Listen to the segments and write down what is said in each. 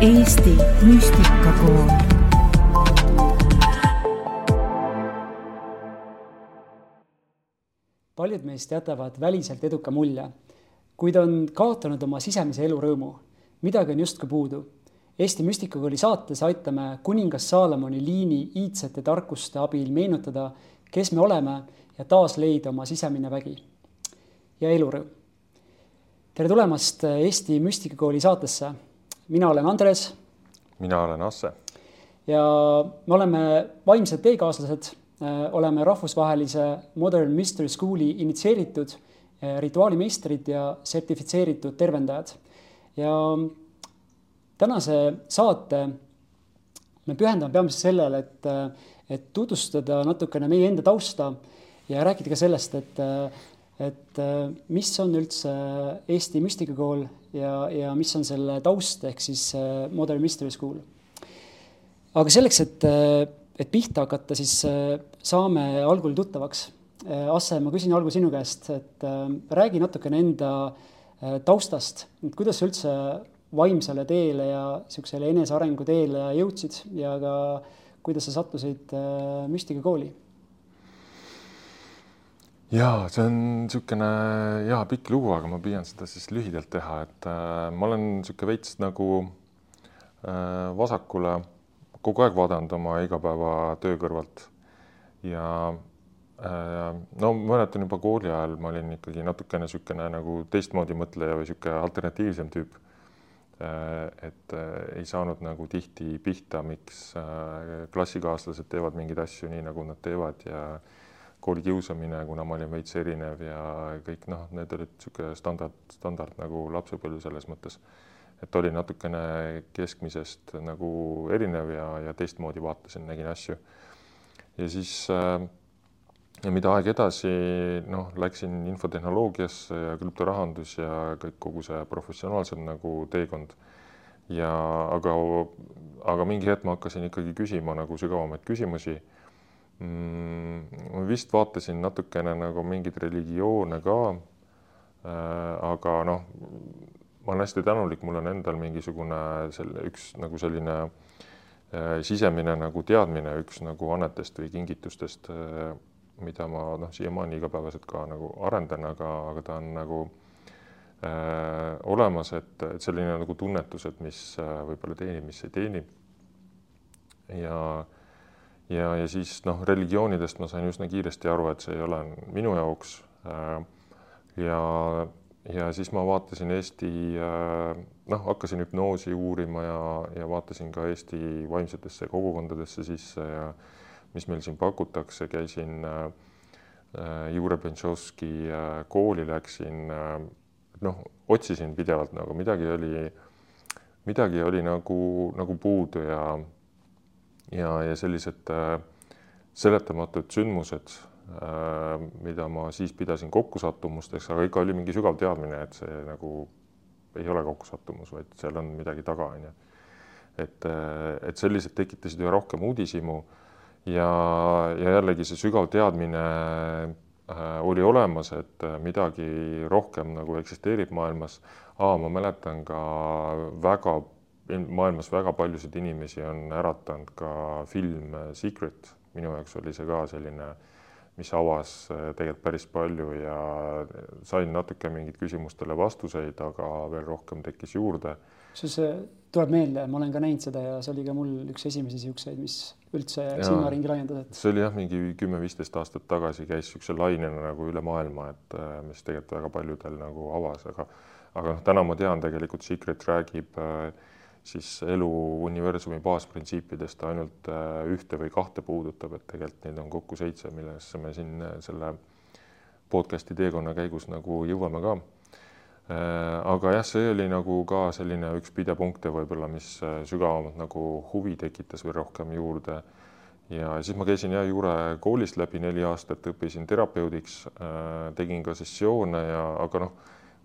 Eesti müstikakool paljud meist jätavad väliselt eduka mulje, kuid on kaotanud oma sisemise elurõõmu. midagi on justkui puudu. Eesti müstikakooli saates aitame kuningas Saalomoni liini iidsete tarkuste abil meenutada, kes me oleme ja taas leida oma sisemine vägi ja elurõõm. tere tulemast Eesti müstikakooli saatesse. Mina olen Andres. mina olen Asse. ja me oleme vaimsed teekaaslased Äh, oleme rahvusvahelise Modern Mystery School'i initsieeritud äh, rituaalimeistrid ja sertifitseeritud tervendajad. ja tänase saate me pühendame peamiselt sellele, et, äh, et tutvustada natukene meie enda tausta ja rääkida ka sellest, et, et mis on üldse Eesti müstikakool ja, ja mis on selle taust, ehk siis Modern Mystery School. aga selleks, et et pihta hakata, siis äh, saame algul tuttavaks. Äh, Asse, ma küsin algul sinu käest, et äh, räägi natukene enda taustast, et kuidas sa üldse vaimsele teele ja niisugusele enesearengu teele jõudsid ja ka kuidas sa sattusid müstikakooli? Jaa, see on niisugune hea pikk lugu, aga ma püüan seda siis lühidalt teha, et äh, ma olen niisugune veits nagu äh, vasakule äh, kogu aeg vaadanud oma igapäevatöö kõrvalt ja äh, no ma mäletan juba kooli ajal ma olin ikkagi natukene niisugune nagu teistmoodi mõtleja või niisugune alternatiivsem tüüp. Äh, et äh, ei saanud nagu tihti pihta, miks klassikaaslased teevad mingeid asju nii, nagu nad teevad ja koolikiusamine, kuna ma olin veits erinev ja kõik noh, need olid niisugune standard, standard nagu lapsepõlv selles mõttes et oli natukene keskmisest nagu erinev ja, ja teistmoodi vaatasin, nägin asju. ja siis äh, ja mida aeg edasi, noh, läksin infotehnoloogiasse ja krüptorahandus ja kõik, kogu see professionaalsem nagu teekond. ja aga, aga mingi hetk ma hakkasin ikkagi küsima nagu sügavamaid küsimusi. Ma vist vaatasin natukene nagu mingeid religioone ka äh,. aga noh ma olen hästi tänulik, mul on endal mingisugune selle üks nagu selline äh, sisemine nagu teadmine, üks nagu annetest või kingitustest äh,, mida ma noh, siiamaani igapäevaselt ka nagu arendan, aga, aga ta on nagu äh, olemas, et, et selline nagu tunnetus, et mis äh, võib-olla teenib, mis ei teeni. ja, ja, ja siis noh, religioonidest ma sain üsna kiiresti aru, et see ei ole minu jaoks äh,. ja ja siis ma vaatasin Eesti, äh, noh, hakkasin hüpnoosi uurima ja, ja vaatasin ka Eesti vaimsetesse kogukondadesse sisse ja mis meil siin pakutakse, käisin äh, äh Jure Bentšovski äh, kooli, läksin äh,, noh, otsisin pidevalt nagu midagi oli, midagi oli nagu, nagu puudu ja ja, ja sellised äh, seletamatud sündmused Äh, mida ma siis pidasin kokkusattumusteks, aga ikka oli mingi sügav teadmine, et see nagu ei ole kokkusattumus, vaid seal on midagi taga, onju. et, äh, et sellised tekitasid üha rohkem uudishimu ja, ja jällegi see sügav teadmine oli olemas, et midagi rohkem nagu eksisteerib maailmas. ma mäletan ka väga, maailmas väga paljusid inimesi on äratanud ka film Secret, minu jaoks oli see ka selline mis avas äh, tegelikult päris palju ja sain natuke mingid küsimustele vastuseid, aga veel rohkem tekkis juurde. kusjuures see tuleb meelde, ma olen ka näinud seda ja see oli ka mul üks esimesi siukseid, mis üldse silmaringi laiendas, et. see oli jah, mingi kümme-viisteist aastat tagasi käis niisuguse lainena nagu üle maailma, et mis tegelikult väga paljudel nagu avas, aga aga noh, täna ma tean tegelikult Secret räägib äh, siis elu universumi baasprintsiipidest ainult äh, ühte või kahte puudutab, et tegelikult neid on kokku seitse, millesse me siin äh, selle podcast'i teekonna käigus nagu jõuame ka. Äh, aga jah, see oli nagu ka selline üks pidepunkte võib-olla, mis sügavamalt nagu huvi tekitas või rohkem juurde. ja siis ma käisin ja Juure koolist läbi neli aastat, õppisin terapeudiks, tegin ka sessioone ja, aga noh,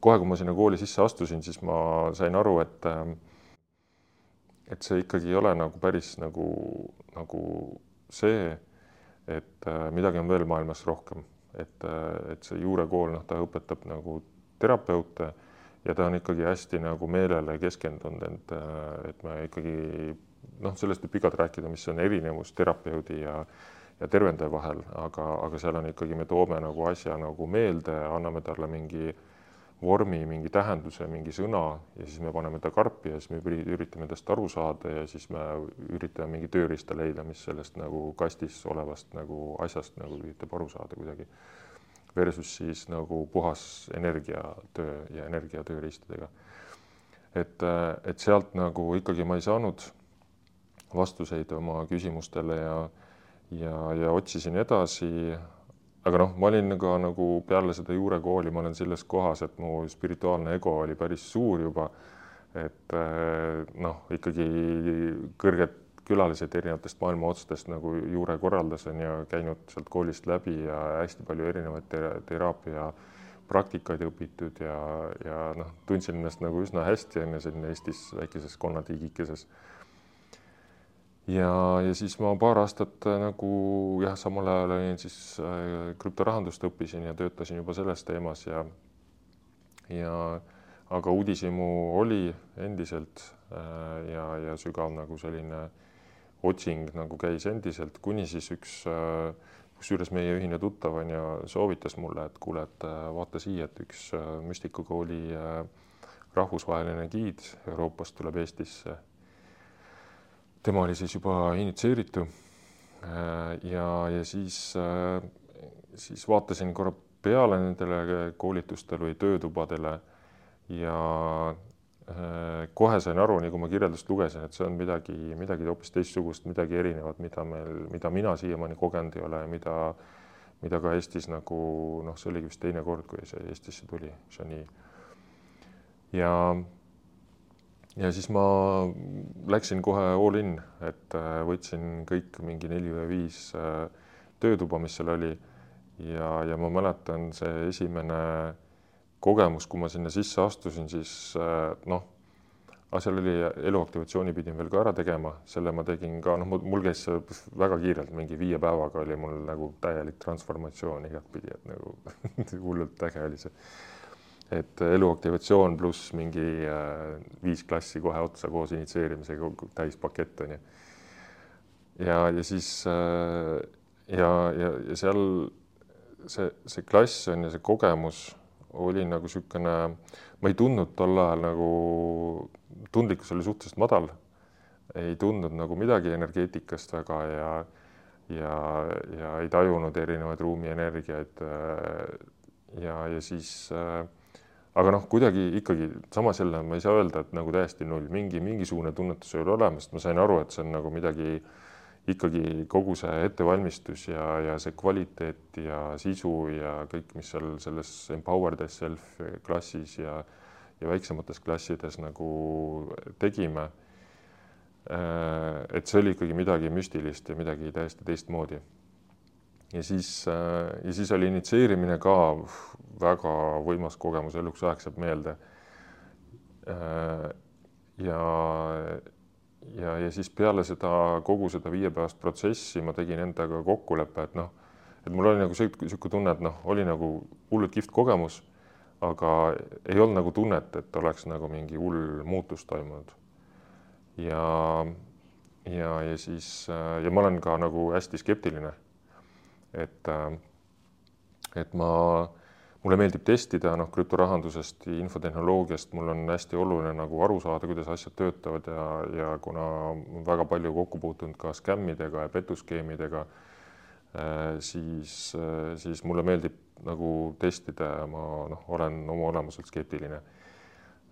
kohe, kui ma sinna kooli sisse astusin, siis ma sain aru, et et see ikkagi ei ole nagu päris nagu, nagu see, et äh, midagi on veel maailmas rohkem, et, äh, et see juurekool, noh, ta õpetab nagu terapeute ja ta on ikkagi hästi nagu meelele keskendunud, et, et me ikkagi noh, sellest võib pikalt rääkida, mis on erinevus terapeudi ja ja tervendaja vahel, aga, aga seal on ikkagi, me toome nagu asja nagu meelde, anname talle mingi vormi, mingi tähenduse, mingi sõna ja siis me paneme ta karpi ja siis me üritame tast aru saada ja siis me üritame mingi tööriista leida, mis sellest nagu kastis olevast nagu asjast nagu üritab aru saada kuidagi versus siis nagu puhas energiatöö ja energiatööriistadega. et, et sealt nagu ikkagi ma ei saanud vastuseid oma küsimustele ja, ja, ja otsisin edasi. Aga noh, ma olin ka nagu peale seda juurekooli, ma olen selles kohas, et mu spirituaalne ego oli päris suur juba. et noh, ikkagi kõrged külalised erinevatest maailma otstest nagu juure korraldasin ja käinud sealt koolist läbi ja hästi palju erinevaid teraapia praktikaid õpitud ja, ja noh, tundsin ennast nagu üsna hästi on ju siin Eestis väikeses konnatiigikeses. Ja, ja siis ma paar aastat nagu jah, samal ajal olin siis äh, krüptorahandust õppisin ja töötasin juba selles teemas ja ja aga uudishimu oli endiselt äh, ja, ja sügav nagu selline äh, otsing nagu käis endiselt, kuni siis üks, äh, kusjuures meie ühine tuttav on ju soovitas mulle, et kuule, et äh, vaata siia, et üks äh, müstikukooli rahvusvaheline giid Euroopast tuleb Eestisse. Tema oli siis juba initsieeritu. ja, ja siis, siis vaatasin korra peale nendele koolitustele või töötubadele ja Äh, kohe sain aru, nii kui ma kirjeldust lugesin, et see on midagi, midagi hoopis teistsugust, midagi erinevat, mida meil, mida mina siiamaani kogenud ei ole, mida, mida ka Eestis nagu noh, see oligi vist teine kord, kui see Eestisse tuli, Shani. ja, ja siis ma läksin kohe all in, et äh, võtsin kõik mingi neli või viis äh, töötuba, mis seal oli ja, ja ma mäletan see esimene kogemus, kui ma sinna sisse astusin, siis äh, noh, aga seal oli eluaktivatsiooni pidin veel ka ära tegema, selle ma tegin ka, noh, mul käis see väga kiirelt, mingi viie päevaga oli mul nagu täielik transformatsioon igatpidi, et nagu hullult äge oli see. Et eluaktivatsioon pluss mingi äh, viis klassi kohe otsa koos initsieerimisega täispakett on ju. ja, ja siis äh, ja, ja, ja seal see, see klass on ja see kogemus oli nagu niisugune, ma ei tundnud tol ajal nagu, tundlikkus oli suhteliselt madal, ei tundnud nagu midagi energeetikast väga ja ja, ja ei tajunud erinevaid ruumienergiaid. ja, ja siis äh, aga noh, kuidagi ikkagi samas jälle ma ei saa öelda, et nagu täiesti null, mingi mingisugune tunnetus oli olemas, ma sain aru, et see on nagu midagi ikkagi kogu see ettevalmistus ja, ja see kvaliteet ja sisu ja kõik, mis seal selles Empower Thyself klassis ja, ja väiksemates klassides nagu tegime. Äh, et see oli ikkagi midagi müstilist ja midagi täiesti teistmoodi. Ja siis, äh, ja siis oli initsieerimine ka väga võimas kogemus, eluks ajaks jääb meelde. Äh, ja ja, ja siis peale seda kogu seda viiepäevast protsessi ma tegin endaga kokkuleppe, et noh, et mul oli nagu niisugune tunne, et noh, oli nagu hullult kihvt kogemus, aga ei olnud nagu tunnet, et oleks nagu mingi hull muutus toimunud. ja, ja, ja siis ja ma olen ka nagu hästi skeptiline. Et, et ma mulle meeldib testida noh, krüptorahandusest, infotehnoloogiast, mul on hästi oluline nagu aru saada, kuidas asjad töötavad ja, ja kuna väga palju kokku puutunud ka skämmidega ja petuskeemidega, äh, siis, äh, siis mulle meeldib nagu testida ja ma noh, olen oma olemuselt skeptiline.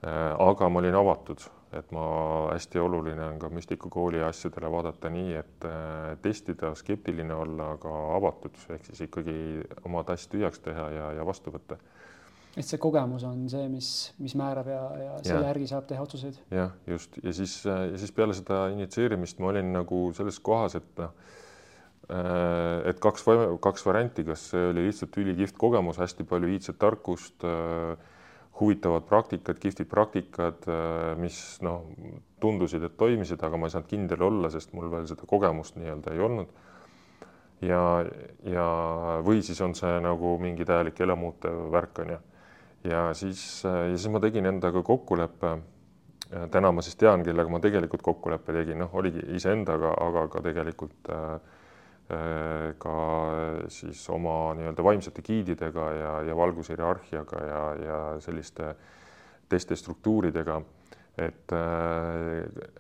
Äh, aga ma olin avatud et ma, hästi oluline on ka Müstiku kooli asjadele vaadata nii, et äh, testida, skeptiline olla, aga avatud, ehk siis ikkagi oma tass tühjaks teha ja, ja vastu võtta. et see kogemus on see, mis, mis määrab ja, ja selle ja. järgi saab teha otsuseid. jah, just ja siis, ja siis peale seda initsieerimist ma olin nagu selles kohas, et noh, äh, et kaks, kaks varianti, kas see oli lihtsalt ülikihvt kogemus, hästi palju iidset tarkust äh, huvitavad praktikad, kihvtid praktikad, äh, mis noh, tundusid, et toimisid, aga ma ei saanud kindel olla, sest mul veel seda kogemust nii-öelda ei olnud. ja, ja või siis on see nagu mingi täielik elamuutev värk on ju. ja siis, ja siis ma tegin endaga kokkuleppe. täna ma siis tean, kellega ma tegelikult kokkuleppe tegin, noh, oligi iseendaga, aga ka tegelikult äh, ka siis oma nii-öelda vaimsete giididega ja, ja valgushierarhiaga ja, ja selliste teiste struktuuridega. et,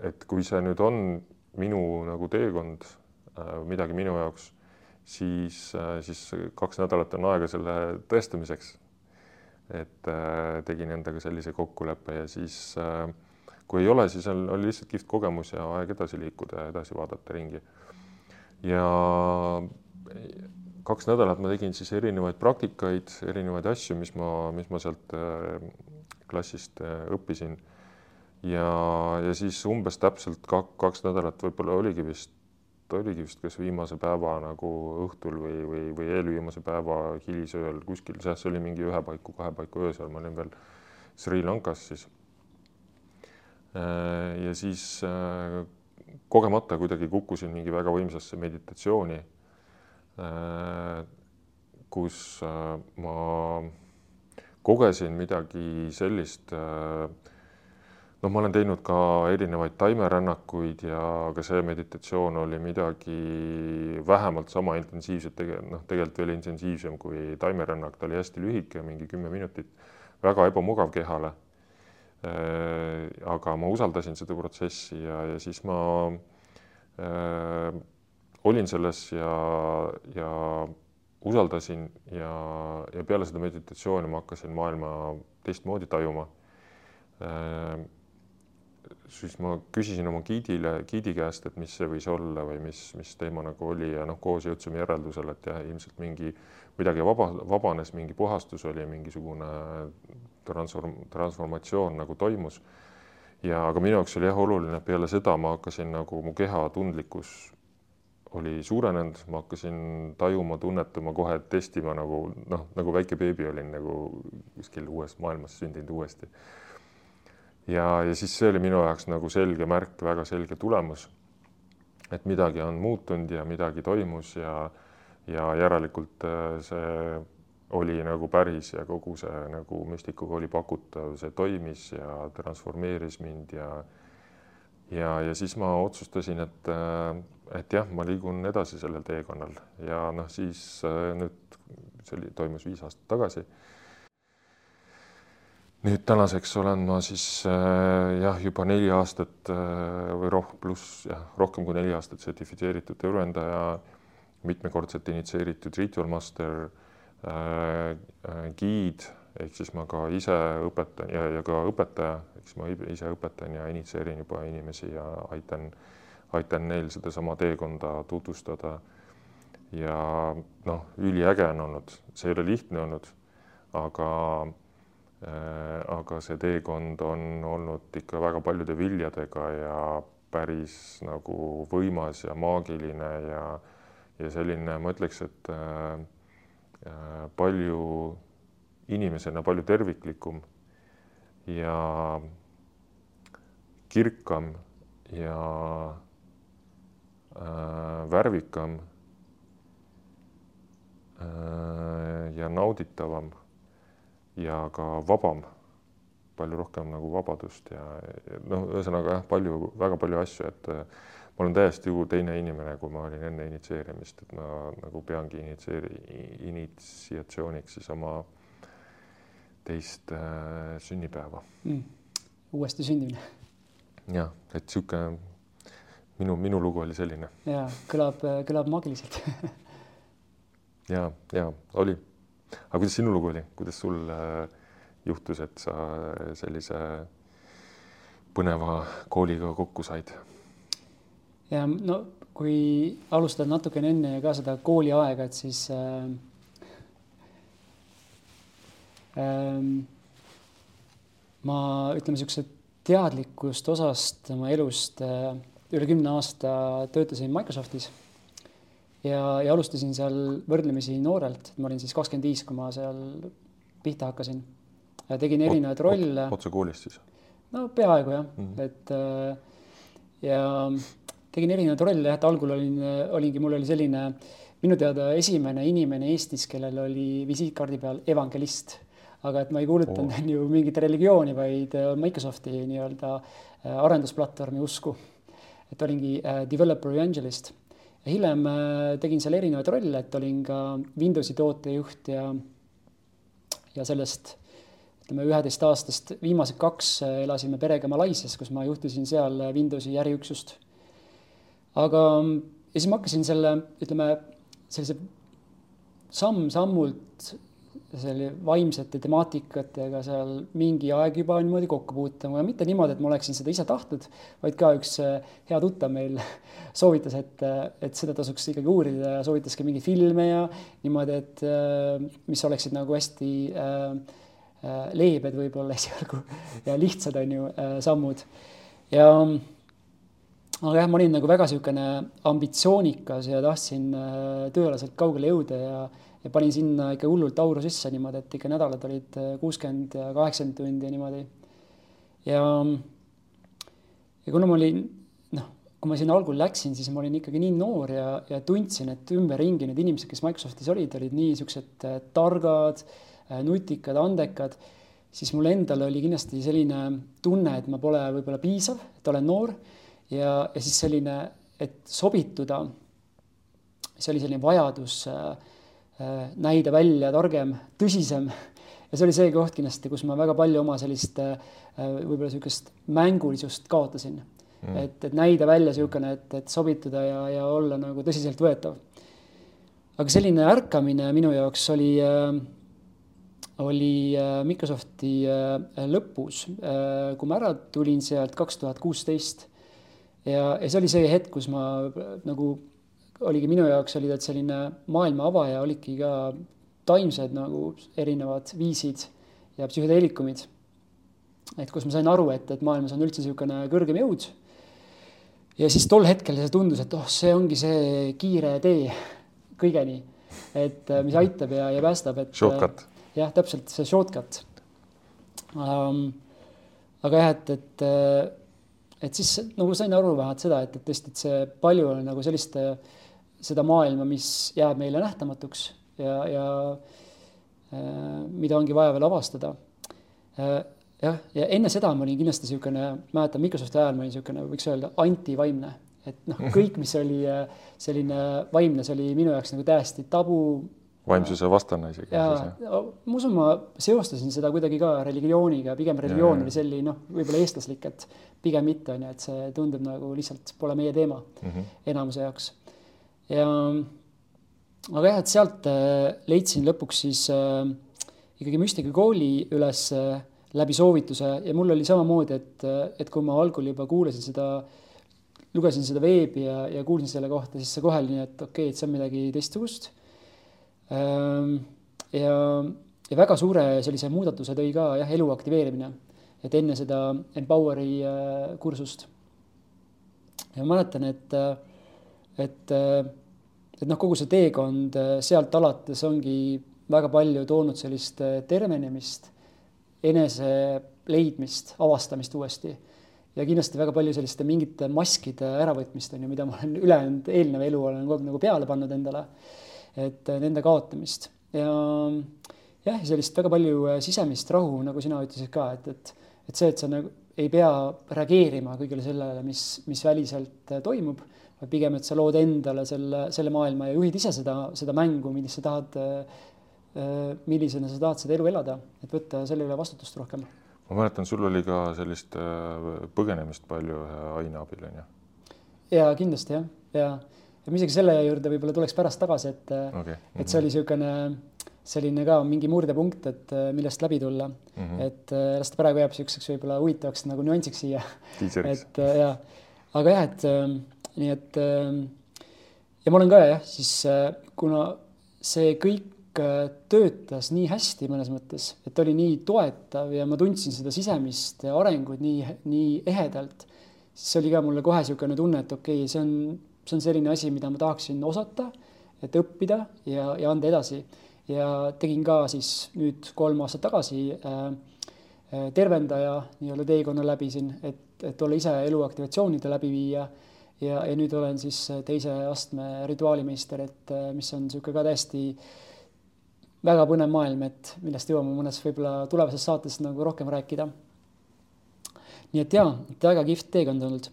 et kui see nüüd on minu nagu teekond, midagi minu jaoks, siis, siis kaks nädalat on aega selle tõestamiseks. et tegin endaga sellise kokkuleppe ja siis kui ei ole, siis on, oli lihtsalt kihvt kogemus ja aeg edasi liikuda ja edasi vaadata ringi ja kaks nädalat ma tegin siis erinevaid praktikaid, erinevaid asju, mis ma, mis ma sealt äh, klassist äh, õppisin. ja, ja siis umbes täpselt kaks nädalat võib-olla oligi vist, oligi vist kas viimase päeva nagu õhtul või, või, või eelviimase päeva hilisööl kuskil, jah, see oli mingi ühe paiku, kahe paiku öösel, ma olin veel Sri Lankas siis. Äh, ja siis kogemata kuidagi kukkusin mingi väga võimsasse meditatsiooni, äh, kus äh, ma kogesin midagi sellist, äh, noh, ma olen teinud ka erinevaid taimerännakuid ja ka see meditatsioon oli midagi vähemalt sama intensiivset, tegelikult noh, tegelikult veel intensiivsem kui taimerännak, ta oli hästi lühike, mingi kümme minutit, väga ebamugav kehale aga ma usaldasin seda protsessi ja, ja siis ma äh, olin selles ja, ja usaldasin ja, ja peale seda meditatsiooni ma hakkasin maailma teistmoodi tajuma äh,. siis ma küsisin oma giidile, giidi käest, et mis see võis olla või mis, mis teema nagu oli ja noh, koos jõudsime järeldusele, et jah, ilmselt mingi midagi vaba, vabanes, mingi puhastus oli, mingisugune transform, transformatsioon nagu toimus. ja aga minu jaoks oli jah oluline, et peale seda ma hakkasin nagu mu keha tundlikkus oli suurenenud, ma hakkasin tajuma, tunnetama kohe, testima nagu noh, nagu väike beebi olin nagu kuskil uues maailmas sündinud uuesti. ja, ja siis see oli minu jaoks nagu selge märk, väga selge tulemus. et midagi on muutunud ja midagi toimus ja, ja järelikult äh, see oli nagu päris ja kogu see nagu müstikuga oli pakutav, see toimis ja transformeeris mind ja ja, ja siis ma otsustasin, et, et jah, ma liigun edasi sellel teekonnal ja noh, siis nüüd see oli, toimus viis aastat tagasi. nüüd tänaseks olen ma siis jah, juba neli aastat või roh-, pluss jah, rohkem kui neli aastat sertifitseeritud tööendaja, mitmekordselt initsieeritud ritual master Äh, äh, giid ehk siis ma ka ise õpetan ja, ja ka õpetaja, siis ma ise õpetan ja initsieerin juba inimesi ja aitan, aitan neil sedasama teekonda tutvustada. ja noh, üliäge on olnud, see ei ole lihtne olnud, aga äh, aga see teekond on olnud ikka väga paljude viljadega ja päris nagu võimas ja maagiline ja ja selline, ma ütleks, et äh, Äh, palju inimesena palju terviklikum ja kirkam ja äh, värvikam äh, ja nauditavam ja ka vabam, palju rohkem nagu vabadust ja, ja noh, ühesõnaga jah, palju, väga palju asju, et äh, ma olen täiesti ju teine inimene, kui ma olin enne initsieerimist, et ma nagu peangi initsieeri-, initsiatsiooniks siis oma teist äh, sünnipäeva mm.. uuesti sündimine. jah, et sihuke minu, minu lugu oli selline. ja kõlab, kõlab maagiliselt ja, ja oli. aga kuidas sinu lugu oli, kuidas sul äh, juhtus, et sa sellise põneva kooliga kokku said? Ja no kui alustada natukene enne ka seda kooliaega, et siis äh, äh, ma ütleme, niisuguse teadlikust osast oma elust äh, üle kümne aasta töötasin Microsoftis ja, ja alustasin seal võrdlemisi noorelt, ma olin siis kakskümmend viis, kui ma seal pihta hakkasin. tegin erinevaid rolle. otse koolist siis? no peaaegu jah mm, -hmm. et äh, ja tegin erinevaid rolle et algul olin, olingi, mul oli selline minu teada esimene inimene Eestis, kellel oli visiitkaardi peal evangelist. aga et ma ei kuulutanud oh. ju mingit religiooni, vaid äh, Microsofti nii-öelda äh, arendusplatvormi usku. et olingi äh, developer evangelist ja hiljem tegin seal erinevaid rolle, et olin ka Windowsi tootejuht ja, ja sellest ütleme üheteist aastast viimased kaks elasime perega Malaisias, kus ma juhtisin seal Windowsi äriüksust. Aga ja siis ma hakkasin selle, ütleme sellise samm-sammult selle vaimsete temaatikatega seal mingi aeg juba niimoodi kokku puutuma ja mitte niimoodi, et ma oleksin seda ise tahtnud, vaid ka üks äh, hea tuttav meil soovitas, et, et seda tasuks ikkagi uurida ja soovitas ka mingeid filme ja niimoodi, et äh, mis oleksid nagu hästi äh, äh, leebed võib-olla esialgu ja lihtsad on ju äh, sammud. Ja aga jah, ma olin nagu väga niisugune ambitsioonikas ja tahtsin äh, tööalaselt kaugele jõuda ja ja panin sinna ikka hullult auru sisse niimoodi, et ikka nädalad olid äh, kuuskümmend ja kaheksakümmend tundi niimoodi. ja, ja kuna ma olin, noh, kui ma sinna algul läksin, siis ma olin ikkagi nii noor ja, ja tundsin, et ümberringi need inimesed, kes Microsoftis olid, olid nii niisugused äh, targad, nutikad, andekad, siis mul endal oli kindlasti selline tunne, et ma pole võib-olla piisav, et olen noor ja, ja siis selline, et sobituda, see oli selline vajadus äh, näida välja targem, tõsisem. Ja see oli see koht kindlasti, kus ma väga palju oma sellist võib-olla niisugust mängulisust kaotasin. Mm.. et, et näida välja niisugune, et, et sobituda ja, ja olla nagu tõsiseltvõetav. aga selline ärkamine minu jaoks oli äh, oli Microsofti lõpus, kui ma ära tulin sealt kaks tuhat kuusteist ja, ja see oli see hetk, kus ma nagu oligi minu jaoks oli ta selline maailma avaja, olidki ka taimsed nagu erinevad viisid ja psühhedeelikumid. et kus ma sain aru, et, et maailmas on üldse niisugune kõrgem jõud. ja siis tol hetkel see tundus, et oh, see ongi see kiire tee kõigeni, et mis aitab ja, ja päästab, et. Shortcut. jah, täpselt see shortcut um,. aga jah, et, et, et siis nagu sain aru vähemalt seda, et, et tõesti, et see palju on nagu sellist äh, seda maailma, mis jääb meile nähtamatuks ja, ja äh, mida ongi vaja veel avastada äh,. jah, ja enne seda ma olin kindlasti niisugune, mäletan Microsofti ajal ma olin niisugune, võiks öelda antivaimne, et noh, kõik, mis oli selline vaimne, see oli minu jaoks nagu täiesti tabu. vaimsuse vastane isegi. ja ma usun, ma seostasin seda kuidagi ka religiooniga, pigem religioon ja, oli selline noh, võib-olla eestlaslik, et pigem mitte on ju, et see tundub nagu lihtsalt pole meie teema mm -hmm. enamuse jaoks ja aga jah, et sealt äh, leidsin lõpuks siis äh, ikkagi müstikakooli üles äh, läbi soovituse ja mul oli samamoodi, et, et kui ma algul juba kuulasin seda, lugesin seda veebi ja, ja kuulsin selle kohta, siis see kohe oli nii, et okei okay,, et see on midagi teistsugust. Ähm, ja, ja väga suure sellise muudatuse tõi ka jah, elu aktiveerimine, et enne seda Empoweri kursust. ja ma mäletan, et et, et noh, kogu see teekond sealt alates ongi väga palju toonud sellist tervenemist, enese leidmist, avastamist uuesti. ja kindlasti väga palju selliste mingite maskide äravõtmist on ju, mida ma olen ülejäänud eelnev elu olen kogu aeg nagu peale pannud endale. et nende kaotamist ja jah, sellist väga palju sisemist rahu, nagu sina ütlesid ka, et, et, et see, et sa nagu ei pea reageerima kõigele sellele, mis, mis väliselt toimub pigem, et sa lood endale selle, selle maailma ja juhid ise seda, seda mängu, millist sa tahad, millisena sa tahad seda elu elada, et võtta selle üle vastutust rohkem. ma mäletan, sul oli ka sellist põgenemist palju ühe aine abil, on ju? ja kindlasti jah, ja, ja ma isegi selle juurde võib-olla tuleks pärast tagasi, et okay. mm, -hmm. et see oli niisugune selline ka mingi murdepunkt, et millest läbi tulla mm, -hmm. et las ta praegu jääb niisuguseks võib-olla huvitavaks nagu nüansiks siia. et ja, aga jah, et nii et ähm, ja ma olen ka jah, siis äh, kuna see kõik äh, töötas nii hästi mõnes mõttes, et oli nii toetav ja ma tundsin seda sisemist arengut nii, nii ehedalt, siis oli ka mulle kohe niisugune tunne, et okei okay,, see on, see on selline asi, mida ma tahaksin osata, et õppida ja, ja anda edasi. Ja tegin ka siis nüüd kolm aastat tagasi äh, tervendaja nii-öelda teekonna läbi siin, et, et olla ise eluaktivatsioonide läbiviija ja, ja nüüd olen siis teise astme rituaalimeister, et mis on niisugune ka täiesti väga põnev maailm, et millest jõuame mõnes võib-olla tulevases saates nagu rohkem rääkida. nii et jaa, et väga kihvt teekond olnud.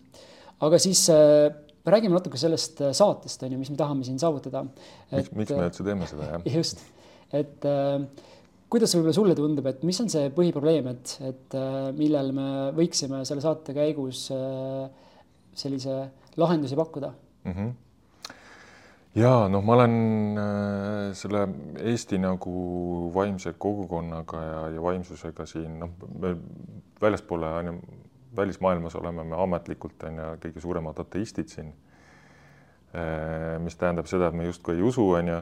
aga siis äh, räägime natuke sellest äh, saatest, on ju, mis me tahame siin saavutada. miks, miks me üldse teeme seda, jah? just, et äh, kuidas võib-olla sulle tundub, et mis on see põhiprobleem, et, et äh, millel me võiksime selle saate käigus äh, sellise lahendusi pakkuda mm? -hmm ja noh, ma olen selle Eesti nagu vaimse kogukonnaga ja, ja vaimsusega siin noh, me väljaspoole on ju, välismaailmas oleme me ametlikult on ju kõige suuremad ateistid siin. mis tähendab seda, et me justkui ei usu, on ju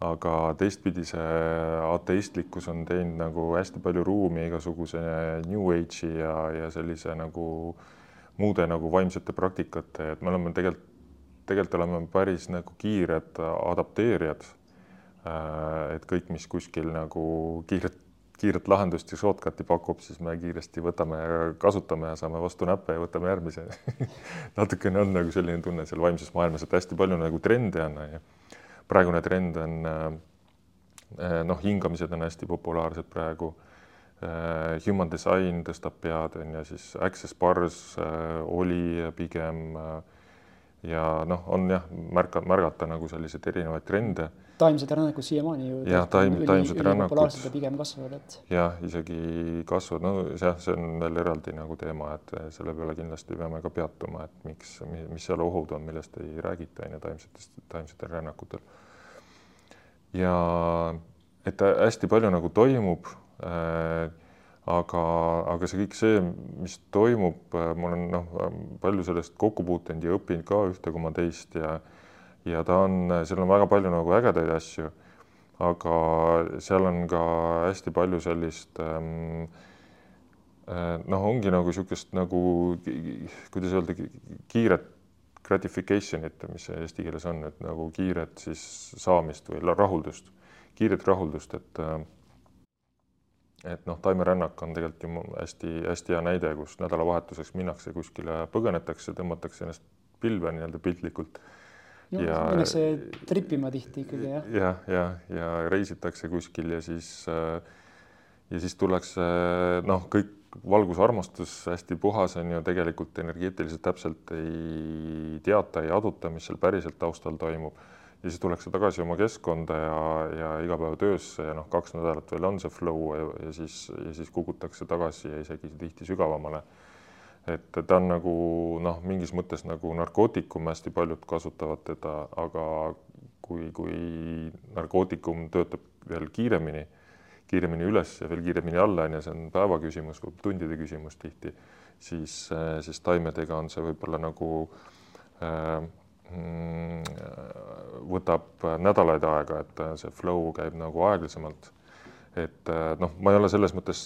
aga teistpidi see ateistlikkus on teinud nagu hästi palju ruumi igasuguse New Age'i ja, ja sellise nagu muude nagu vaimsete praktikate, et me oleme tegelikult, tegelikult oleme päris nagu kiired adapteerijad. Äh, et kõik, mis kuskil nagu kiiret, kiiret lahendust ja shortcut'i pakub, siis me kiiresti võtame ja kasutame ja saame vastu näppe ja võtame järgmise natukene on nagu selline tunne seal vaimses maailmas, et hästi palju nagu trende on, onju praegune trend on äh, äh, noh, hingamised on hästi populaarsed praegu. Äh, human design tõstab pead, on ju, siis access bars oli pigem ja noh, on jah, märka, märgata nagu selliseid erinevaid trende. taimsed rännakud siiamaani ju. jah, taim, taimsed rännakud. pigem kasvavad, et. jah, isegi kasvavad, no jah, see on veel eraldi nagu teema, et selle peale kindlasti peame ka peatuma, et miks, mis seal ohud on, millest ei räägita, on ju, taimsetest, taimsetel rännakutel ja et hästi palju nagu toimub äh,. aga, aga see kõik see, mis toimub äh,, ma olen noh, palju sellest kokku puutunud ja õppinud ka ühte koma teist ja ja ta on, seal on väga palju nagu ägedaid asju. aga seal on ka hästi palju sellist ähm, äh, noh, ongi nagu niisugust nagu, kuidas öelda, kiiret gratification'it, mis see eesti keeles on, et nagu kiiret siis saamist või rahuldust, kiiret rahuldust, et et noh, taimerännak on tegelikult ju hästi-hästi hea näide, kus nädalavahetuseks minnakse kuskile, põgenetakse, tõmmatakse ennast pilve nii-öelda piltlikult. no ja, minnakse tripima tihti ikkagi jah. jah, ja, ja, ja reisitakse kuskil ja siis ja siis tullakse noh, kõik valgusarmastus hästi puhas on ju tegelikult energeetiliselt täpselt ei teata, ei aduta, mis seal päriselt taustal toimub. ja siis tullakse tagasi oma keskkonda ja, ja igapäevatöösse ja noh, kaks nädalat veel on see flow ja, ja siis, ja siis kukutakse tagasi ja isegi tihti sügavamale. et ta on nagu noh, mingis mõttes nagu narkootikum, hästi paljud kasutavad teda, aga kui, kui narkootikum töötab veel kiiremini kiiremini üles ja veel kiiremini alla, on ju, see on päeva küsimus tundide küsimus tihti, siis, äh, siis taimedega on see võib-olla nagu äh, mm, võtab nädalaid aega, et äh, see flow käib nagu aeglasemalt. et äh, noh, ma ei ole selles mõttes,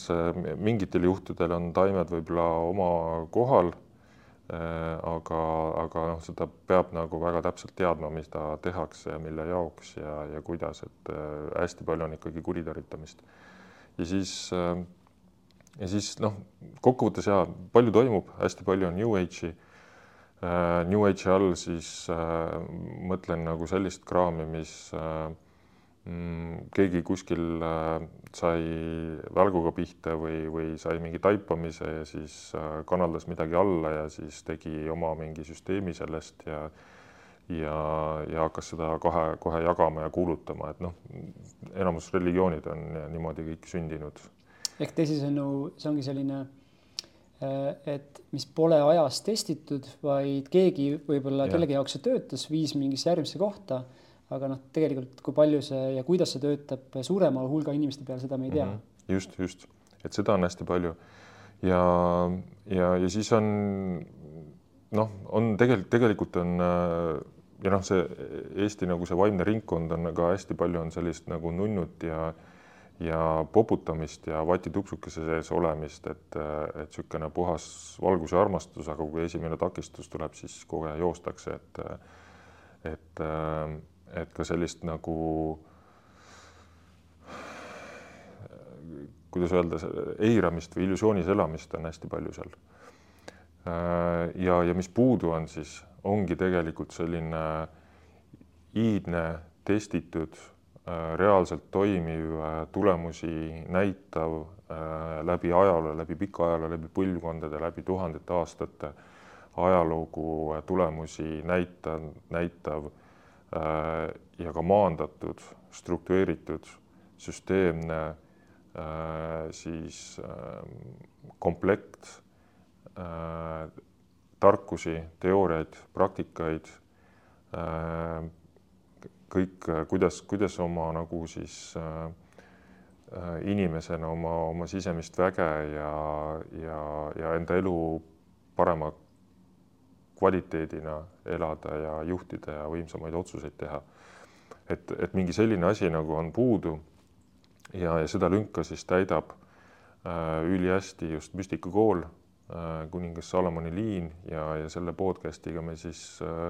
mingitel juhtudel on taimed võib-olla oma kohal aga, aga noh, seda peab nagu väga täpselt teadma, mida tehakse ja mille jaoks ja, ja kuidas, et hästi palju on ikkagi kuritarvitamist. ja siis, ja siis noh, kokkuvõttes ja palju toimub, hästi palju on New Age'i. New Age'i all siis mõtlen nagu sellist kraami, mis Mm, keegi kuskil äh, sai välguga pihta või, või sai mingi taipamise ja siis äh, kanaldas midagi alla ja siis tegi oma mingi süsteemi sellest ja ja, ja hakkas seda kohe, kohe jagama ja kuulutama, et noh, enamus religioonid on niimoodi kõik sündinud. ehk teisisõnu, see ongi selline, äh, et mis pole ajas testitud, vaid keegi võib-olla kellegi jaoks see töötas, viis mingisse järgmisse kohta aga noh, tegelikult kui palju see ja kuidas see töötab suurema hulga inimeste peal, seda me ei tea mm. -hmm. just, just, et seda on hästi palju ja, ja, ja siis on noh, on tegelikult, tegelikult on ja noh, see Eesti nagu see vaimne ringkond on ka hästi palju on sellist nagu nunnut ja ja poputamist ja vatitupsukese sees olemist, et, et niisugune puhas valguse armastus, aga kui esimene takistus tuleb, siis kohe joostakse, et et et ka sellist nagu kuidas öelda, eiramist või illusioonis elamist on hästi palju seal. ja, ja mis puudu on, siis ongi tegelikult selline iidne, testitud reaalselt toimiv, tulemusi näitav läbi ajaloo, läbi pika ajaloo, läbi põlvkondade, läbi tuhandete aastate ajalugu tulemusi näitav, näitav ja ka maandatud, struktureeritud, süsteemne siis komplekt tarkusi, teooriaid, praktikaid, kõik, kuidas, kuidas oma nagu siis inimesena oma, oma sisemist väge ja, ja, ja enda elu parema kvaliteedina elada ja juhtida ja võimsamaid otsuseid teha. et, et mingi selline asi nagu on puudu ja, ja seda lünka siis täidab äh, ülihästi just müstikakool Äh, kuningas Salomoni liin ja, ja selle podcast'iga me siis äh,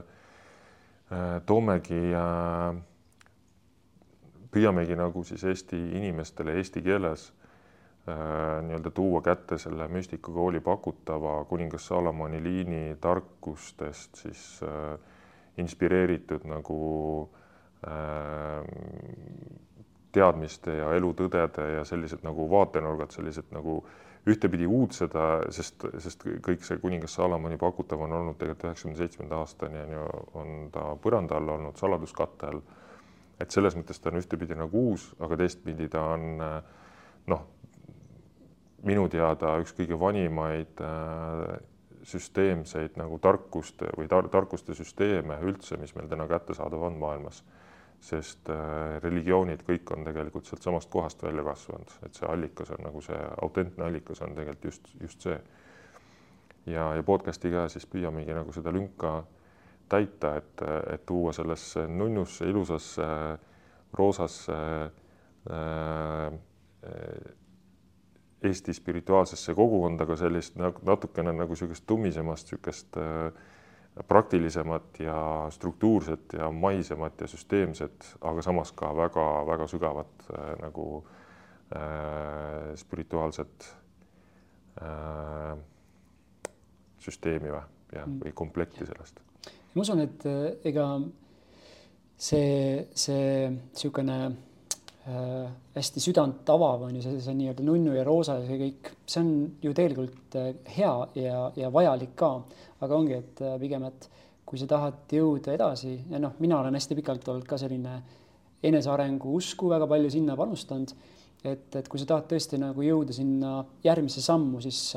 äh, toomegi äh,, püüamegi nagu siis Eesti inimestele eesti keeles äh, nii-öelda tuua kätte selle müstikakooli pakutava kuningas Salomoni liini tarkustest siis äh, inspireeritud nagu äh, teadmiste ja elutõdede ja sellised nagu vaatenurgad, sellised nagu äh, ühtepidi uudseda, sest, sest kõik see kuningas Salomoni pakutav on olnud tegelikult üheksakümne seitsmenda aastani on ju, on ta põranda all olnud, saladuskatte all. et selles mõttes ta on ühtepidi nagu uus, aga teistpidi ta on noh, minu teada üks kõige vanimaid äh, süsteemseid nagu tarkuste või tar tarkuste süsteeme üldse, mis meil täna kättesaadav on maailmas sest äh, religioonid kõik on tegelikult sealtsamast kohast välja kasvanud, et see allikas on nagu see autentne allikas on tegelikult just, just see. ja, ja podcast'iga siis püüamegi nagu seda lünka täita, et, et tuua sellesse nunnusse, ilusasse, roosasse äh, Eesti spirituaalsesse kogukonda ka sellist natukene nagu niisugust tummisemast niisugust äh, praktilisemat ja struktuurset ja maisemat ja süsteemset, aga samas ka väga-väga sügavat äh, nagu äh, spirituaalset äh, süsteemi või, jah, mm. või komplekti sellest. ma usun, et äh, ega see, see niisugune äh, hästi südant avav on ju see, see nii-öelda nunnu ja roosa ja see kõik, see on ju tegelikult äh, hea ja, ja vajalik ka, aga ongi, et äh, pigem, et kui sa tahad jõuda edasi ja noh, mina olen hästi pikalt olnud ka selline enesearengu usku väga palju sinna panustanud. et, et kui sa tahad tõesti nagu jõuda sinna järgmisse sammu, siis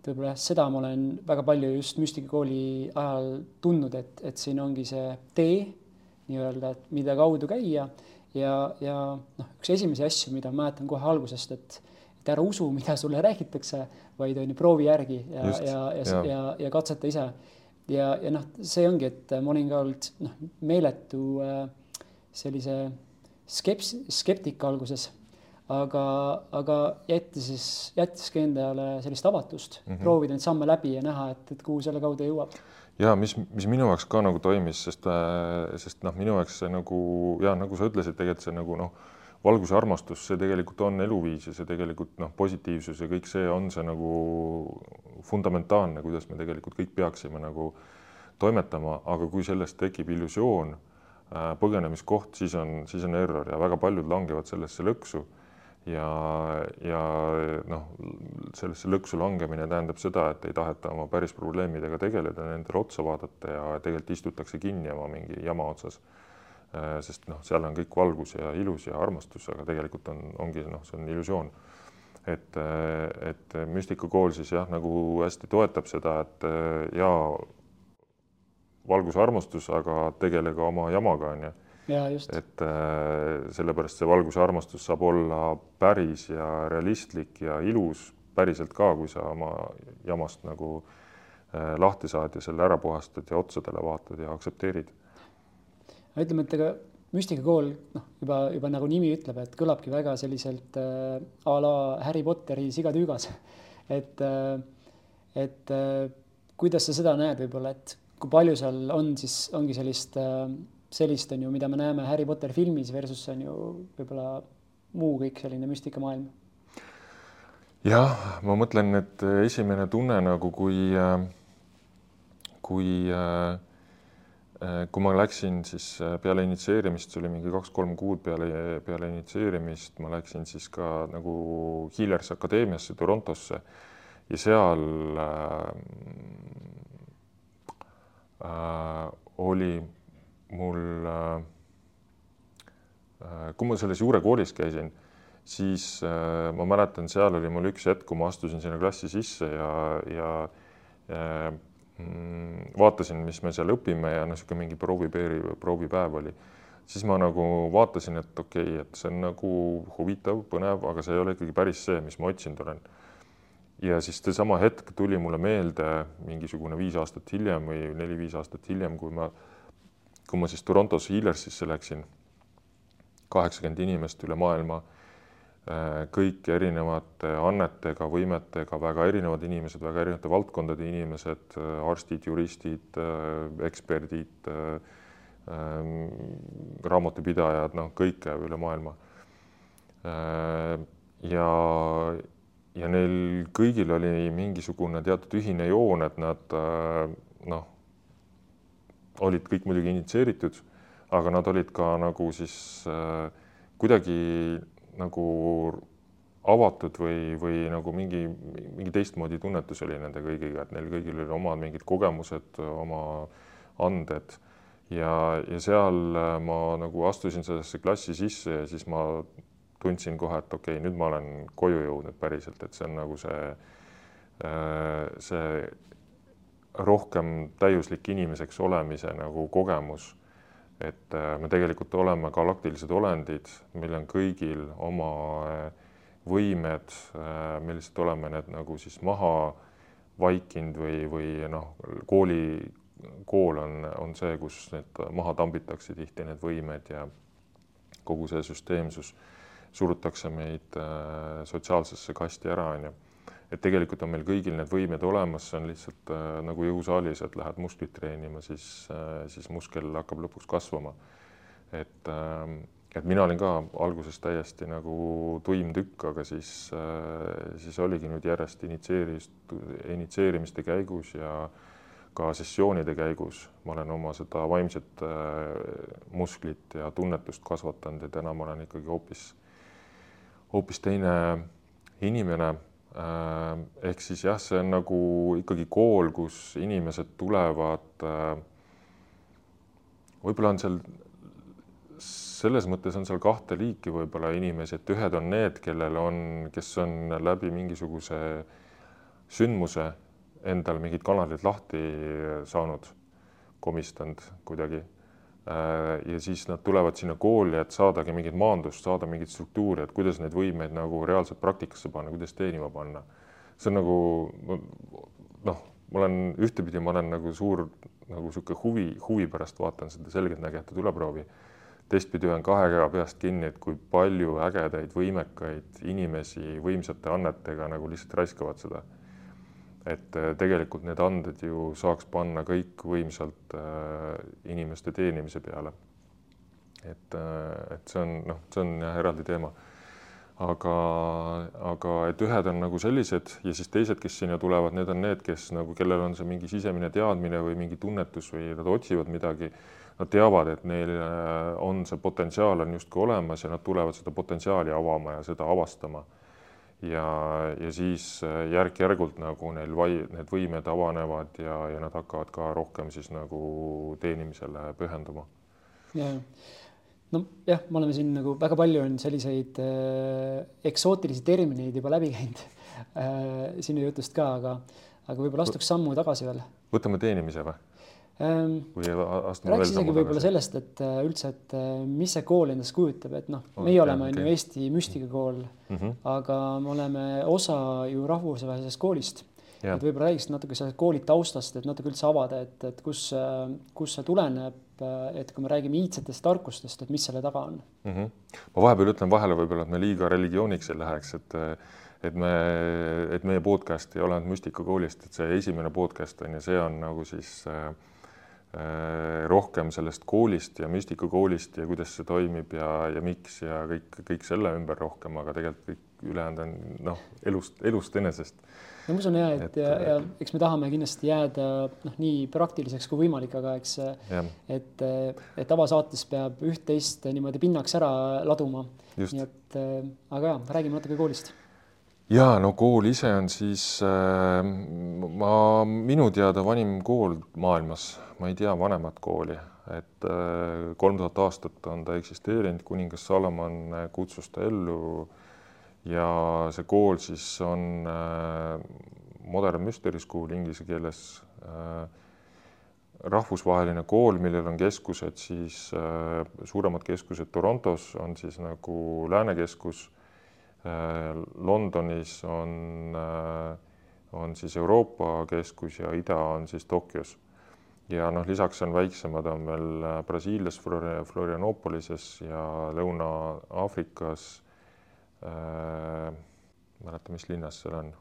et võib-olla seda ma olen väga palju just müstikakooli ajal tundnud, et, et siin ongi see tee nii-öelda, et mida kaudu käia ja, ja noh, üks esimesi asju, mida ma mäletan kohe algusest, et, et ära usu, mida sulle räägitakse, vaid on ju proovi järgi ja, ja, ja, ja, ja, ja katseta ise. ja, ja noh, see ongi, et ma olin ka olnud noh, meeletu äh, sellise skeps-, skeptika alguses, aga, aga jättis siis, jättiski endale sellist avatust mm, -hmm. proovida neid samme läbi ja näha, et, et kuhu selle kaudu jõuab ja mis, mis minu jaoks ka nagu toimis, sest, äh, sest noh, minu jaoks see nagu ja nagu sa ütlesid, tegelikult see nagu noh, valguse armastus, see tegelikult on eluviis ja see tegelikult noh, positiivsus ja kõik see on see nagu fundamentaalne, kuidas me tegelikult kõik peaksime nagu toimetama, aga kui sellest tekib illusioon, äh, põgenemiskoht, siis on, siis on error ja väga paljud langevad sellesse lõksu ja, ja noh, sellesse lõksu langemine tähendab seda, et ei taheta oma päris probleemidega tegeleda, nendele otsa vaadata ja tegelikult istutakse kinni oma mingi jama otsas. Äh, sest noh, seal on kõik valgus ja ilus ja armastus, aga tegelikult on, ongi noh, see on illusioon. et, et müstikakool siis jah, nagu hästi toetab seda, et ja valgus, armastus, aga tegelege oma jamaga onju et äh, sellepärast see valguse armastus saab olla päris ja realistlik ja ilus päriselt ka, kui sa oma jamast nagu äh, lahti saad ja selle ära puhastad ja otsadele vaatad ja aktsepteerid. ütleme, et ega müstikakool noh, juba juba nagu nimi ütleb, et kõlabki väga selliselt äh, a la Harry Potteri sigatüügas et äh, et äh, kuidas sa seda näed võib-olla, et kui palju seal on siis ongi sellist äh, sellist on ju, mida me näeme Harry Potter filmis versus on ju võib-olla muu kõik selline müstikamaailm. jah, ma mõtlen, et esimene tunne nagu kui, kui äh, kui ma läksin siis peale initsieerimist, see oli mingi kaks-kolm kuud peale, peale initsieerimist, ma läksin siis ka nagu Healers Akadeemiasse Torontosse ja seal äh, äh, oli mul äh,, kui ma selles juurekoolis käisin siis äh, ma mäletan, seal oli mul üks hetk, kui ma astusin sinna klassi sisse ja, ja äh, mm, vaatasin, mis me seal õpime ja niisugune mingi proovipeeri, proovipäev oli, siis ma nagu vaatasin, et okei okay,, et see on nagu huvitav, põnev, aga see ei ole ikkagi päris see, mis ma otsinud olen. ja siis seesama hetk tuli mulle meelde mingisugune viis aastat hiljem või neli-viis aastat hiljem, kui ma, kui ma siis Torontos Healersisse läksin, kaheksakümmend inimest üle maailma Äh, kõik erinevate annetega, võimetega, väga erinevad inimesed, väga erinevate valdkondade inimesed, äh, arstid, juristid, äh, eksperdid, raamatupidajad, noh, kõike üle maailma. ja, ja neil kõigil oli mingisugune teatud ühine joon, et nad noh, olid kõik muidugi initsieeritud, aga nad olid ka nagu siis kuidagi nagu avatud või, või nagu mingi, mingi teistmoodi tunnetus oli nende kõigiga, et neil kõigil olid omad mingid kogemused, oma anded. Ja, ja seal ma nagu astusin sellesse klassi sisse ja siis ma tundsin kohe, et okei okay,, nüüd ma olen koju jõudnud päriselt, et see on nagu see, see rohkem täiuslik inimeseks olemise nagu kogemus. Et äh, me tegelikult oleme galaktilised olendid, meil on kõigil oma äh, võimed, äh, me lihtsalt oleme need nagu siis maha vaikinud või, või noh, kooli, kool on, on see, kus need maha tambitakse tihti, need võimed ja kogu see süsteemsus surutakse meid sotsiaalsesse kasti ära, on ju et tegelikult on meil kõigil need võimed olemas, see on lihtsalt äh, nagu jõusaalis, et lähed musklit treenima, siis äh,, siis muskel hakkab lõpuks kasvama. et äh,, et mina olin ka alguses täiesti nagu tuim tükk, aga siis äh,, siis oligi nüüd järjest initsieerimist, initsieerimiste käigus ja ka sessioonide käigus ma olen oma seda vaimset äh, musklit ja tunnetust kasvatanud ja täna ma olen ikkagi hoopis, hoopis teine inimene ehk siis jah, see on nagu ikkagi kool, kus inimesed tulevad. Äh, võib-olla on seal selles mõttes on seal kahte liiki võib-olla inimesi, et ühed on need, kellel on, kes on läbi mingisuguse sündmuse endal mingid kanalid lahti saanud, komistanud kuidagi Äh, ja siis nad tulevad sinna kooli, et saadagi mingit maandust, saada mingit struktuuri, et kuidas neid võimeid nagu reaalselt praktikasse panna, kuidas teenima panna. see on nagu noh, ma olen ühtepidi, ma olen nagu suur nagu niisugune huvi, huvi pärast vaatan seda selgeltnägijate tuleproovi. teistpidi olen kahe käe peast kinni, et kui palju ägedaid, võimekaid inimesi võimsate annetega nagu lihtsalt raiskavad seda et äh, tegelikult need anded ju saaks panna kõik võimsalt äh, inimeste teenimise peale. et, äh, et see on noh, see on jah eraldi teema. aga, aga et ühed on nagu sellised ja siis teised, kes sinna tulevad, need on need, kes nagu, kellel on see mingi sisemine teadmine või mingi tunnetus või nad otsivad midagi. Nad teavad, et neil on see potentsiaal on justkui olemas ja nad tulevad seda potentsiaali avama ja seda avastama ja, ja siis äh, järk-järgult nagu neil vai-, need võimed avanevad ja, ja nad hakkavad ka rohkem siis nagu teenimisele pühenduma. ja, nojah, me oleme siin nagu väga palju on selliseid äh, eksootilisi termineid juba läbi käinud äh, sinu jutust ka, aga, aga võib-olla astuks sammu tagasi veel. võtame teenimise või? Ehm, rääkis isegi võib-olla sellest, et äh, üldse, et äh, mis see kool endast kujutab, et noh, meie oh, oleme on okay. ju Eesti müstikakool mm, -hmm. aga me oleme osa ju rahvusvahelisest koolist. et võib-olla räägiksid natuke sellest kooli taustast, et natuke üldse avada, et, et kus, äh, kus see tuleneb, et kui me räägime iidsetest tarkustest, et mis selle taga on mm? -hmm. ma vahepeal ütlen vahele võib-olla, et me liiga religiooniks ei läheks, et et me, et meie podcast ei ole ainult müstikakoolist, et see esimene podcast on ja see on nagu siis Äh, rohkem sellest koolist ja müstikakoolist ja kuidas see toimib ja, ja miks ja kõik, kõik selle ümber rohkem, aga tegelikult kõik ülejäänud on noh, elust, elust enesest. no ma usun ja, et, et ja, ja eks me tahame kindlasti jääda noh, nii praktiliseks kui võimalik, aga eks, et, et avasaates peab üht-teist niimoodi pinnaks ära laduma. nii et aga ja, räägime natuke koolist ja no kool ise on siis äh, ma minu teada vanim kool maailmas, ma ei tea vanemat kooli, et äh, kolm tuhat aastat on ta eksisteerinud, kuningas Salomon äh, kutsus ta ellu ja see kool siis on äh, Modern Mystery School inglise keeles äh, rahvusvaheline kool, millel on keskused siis äh, suuremad keskused Torontos on siis nagu läänekeskus Äh, Londonis on, äh, on siis Euroopa keskus ja ida on siis Tokyos. ja noh, lisaks on väiksemad on veel äh, Brasiilias Florianopolises ja Lõuna-Aafrikas äh,. mäleta, mis linnas seal on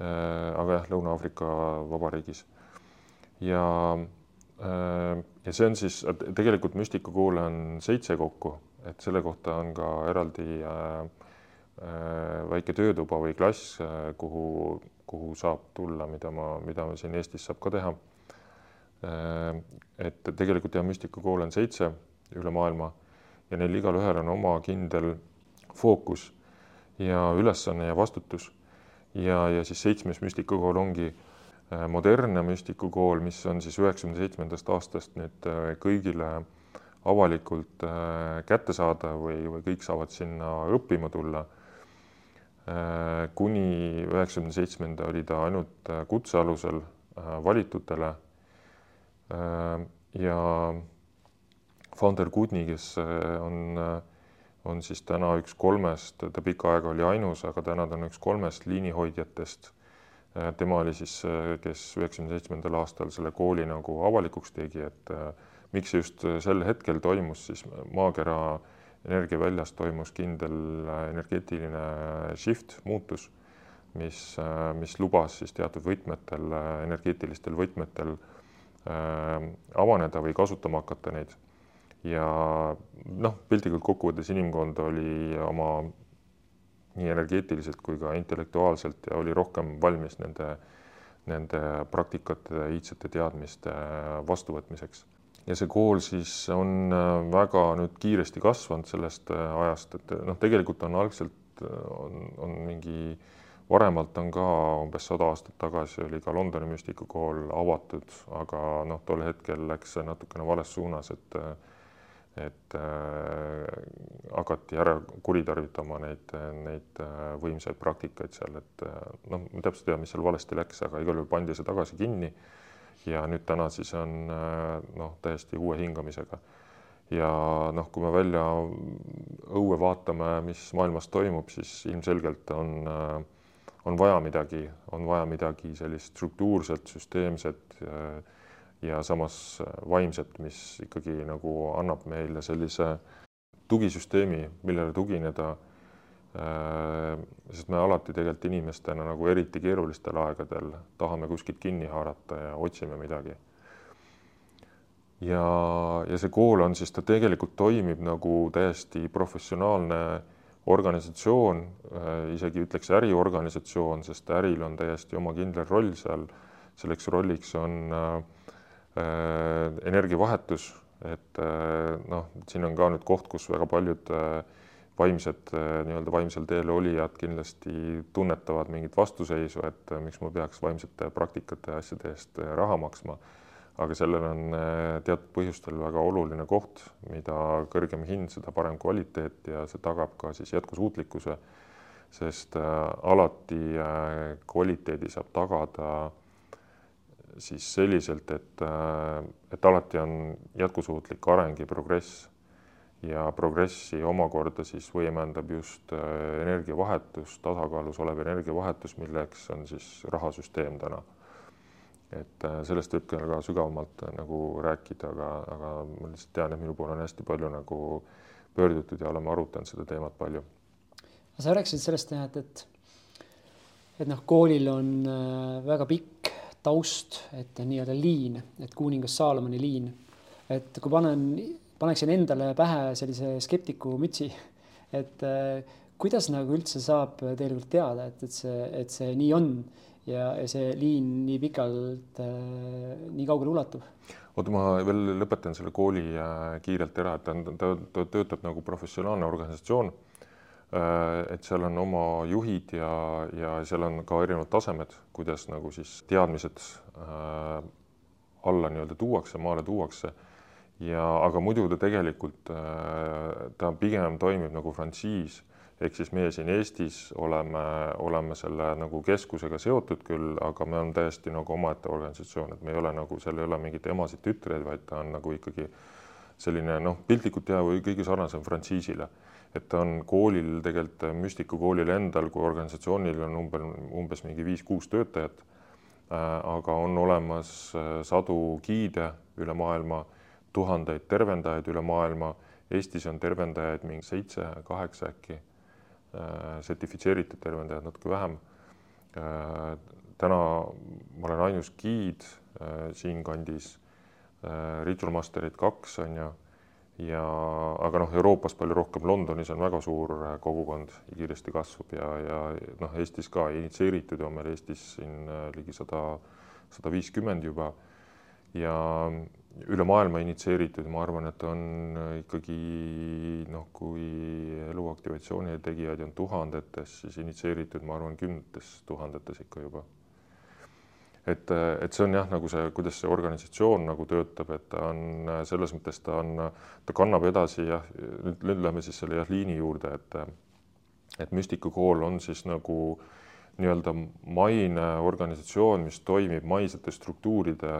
äh,. aga jah, Lõuna-Aafrika Vabariigis ja äh, ja see on siis tegelikult müstikakoole on seitse kokku, et selle kohta on ka eraldi äh, Äh, väike töötuba või klass, äh, kuhu, kuhu saab tulla, mida ma, mida siin Eestis saab ka teha. Äh, et tegelikult jah, müstikakoole on seitse üle maailma ja neil igalühel on oma kindel fookus ja ülesanne ja vastutus. ja, ja siis seitsmes müstikakool ongi modernne müstikukool, mis on siis üheksakümne seitsmendast aastast nüüd kõigile avalikult kättesaadav või, või kõik saavad sinna õppima tulla Äh, kuni üheksakümne seitsmenda oli ta ainult äh, kutse alusel äh, valitutele. ja Founder Goodney, kes on, on siis täna üks kolmest, ta pikka aega oli ainus, aga täna ta on üks kolmest liinihoidjatest. tema oli siis, kes üheksakümne seitsmendal aastal selle kooli nagu avalikuks tegi, et miks see just sel hetkel toimus, siis maakera äh, energiaväljas toimus kindel äh, energeetiline shift, muutus, mis, äh, mis lubas siis teatud võtmetel, äh, energeetilistel võtmetel äh, avaneda või kasutama hakata neid. ja noh, piltlikult kokkuvõttes inimkond oli oma nii energeetiliselt kui ka intellektuaalselt ja oli rohkem valmis nende, nende praktikate, iidsete teadmiste vastuvõtmiseks ja see kool siis on äh, väga nüüd kiiresti kasvanud sellest äh, ajast, et noh, tegelikult on algselt äh, on, on mingi varemalt on ka umbes sada aastat tagasi oli ka Londoni müstikakool avatud, aga noh, tol hetkel läks see natukene vales suunas, et et äh, hakati ära kuritarvitama neid, neid võimsaid praktikaid seal, et noh, ma täpselt ei tea, mis seal valesti läks, aga igal juhul pandi see tagasi kinni ja nüüd täna siis on äh, noh, täiesti uue hingamisega. ja noh, kui me välja õue vaatame, mis maailmas toimub, siis ilmselgelt on, äh, on vaja midagi, on vaja midagi sellist struktuurset, süsteemset ja, ja samas vaimset, mis ikkagi nagu annab meile sellise tugisüsteemi, millele tugineda Äh, sest me alati tegelikult inimestena nagu eriti keerulistel aegadel tahame kuskilt kinni haarata ja otsime midagi. ja, ja see kool on siis, ta tegelikult toimib nagu täiesti professionaalne organisatsioon, äh, isegi ütleks äriorganisatsioon, sest äril on täiesti oma kindel roll seal. selleks rolliks on äh, äh, energiavahetus, et äh, noh, siin on ka nüüd koht, kus väga paljud äh, vaimsed nii-öelda vaimsel teel olijad kindlasti tunnetavad mingit vastuseisu, et miks ma peaks vaimsete praktikate ja asjade eest raha maksma. aga sellel on teatud põhjustel väga oluline koht, mida kõrgem hind, seda parem kvaliteet ja see tagab ka siis jätkusuutlikkuse, sest alati kvaliteedi saab tagada siis selliselt, et, et alati on jätkusuutlik areng ja progress ja progressi omakorda siis võimendab just äh, energiavahetus, tasakaalus olev energiavahetus, milleks on siis rahasüsteem täna. et äh, sellest võib ka sügavamalt äh, nagu rääkida, aga, aga ma lihtsalt tean, et minu poole on hästi palju nagu pöördutud ja oleme arutanud seda teemat palju. sa rääkisid sellest jah, et, et et noh, koolil on väga pikk taust, et nii-öelda liin, et kuningas Saalomoni liin. et kui panen paneksin endale pähe sellise skeptiku mütsi, et äh, kuidas nagu üldse saab tegelikult teada, et, et see, et see nii on ja, ja see liin nii pikalt äh,, nii kaugele ulatub? oota, ma veel lõpetan selle kooli äh, kiirelt ära, et ta ta, ta töötab nagu professionaalne organisatsioon äh,. et seal on oma juhid ja, ja seal on ka erinevad tasemed, kuidas nagu siis teadmised äh, alla nii-öelda tuuakse, maale tuuakse ja aga muidu ta tegelikult, äh, ta pigem toimib nagu frantsiis ehk siis meie siin Eestis oleme, oleme selle nagu keskusega seotud küll, aga me oleme täiesti nagu omaette organisatsioon, et me ei ole nagu, seal ei ole mingeid emasid tütreid, vaid ta on nagu ikkagi selline noh, piltlikult teha või kõige sarnasem frantsiisile. et ta on koolil tegelikult, Müstiku koolil endal kui organisatsioonil on umbes, umbes mingi viis-kuus töötajat äh,. aga on olemas äh, sadu giide üle maailma, tuhandeid tervendajaid üle maailma. Eestis on tervendajaid mingi seitse-kaheksa äkki Äh, sertifitseeritud tervendajad natuke vähem. Äh, täna ma olen ainus giid äh, siinkandis, Ritual Masterid kaks on ju, ja aga noh, Euroopas palju rohkem, Londonis on väga suur kogukond, kiiresti kasvab ja, ja noh, Eestis ka initsieeritud on meil Eestis siin ligi sada, sada viiskümmend juba ja üle maailma initsieeritud, ma arvan, et on ikkagi noh, kui eluaktivatsiooni tegijaid on tuhandetes, siis initsieeritud, ma arvan, kümnetes tuhandetes ikka juba. et, et see on jah, nagu see, kuidas see organisatsioon nagu töötab, et ta on selles mõttes, ta on, ta kannab edasi jah, nüüd, lähme siis selle jah, liini juurde, et et Müstiku kool on siis nagu nii-öelda maine organisatsioon, mis toimib maisete struktuuride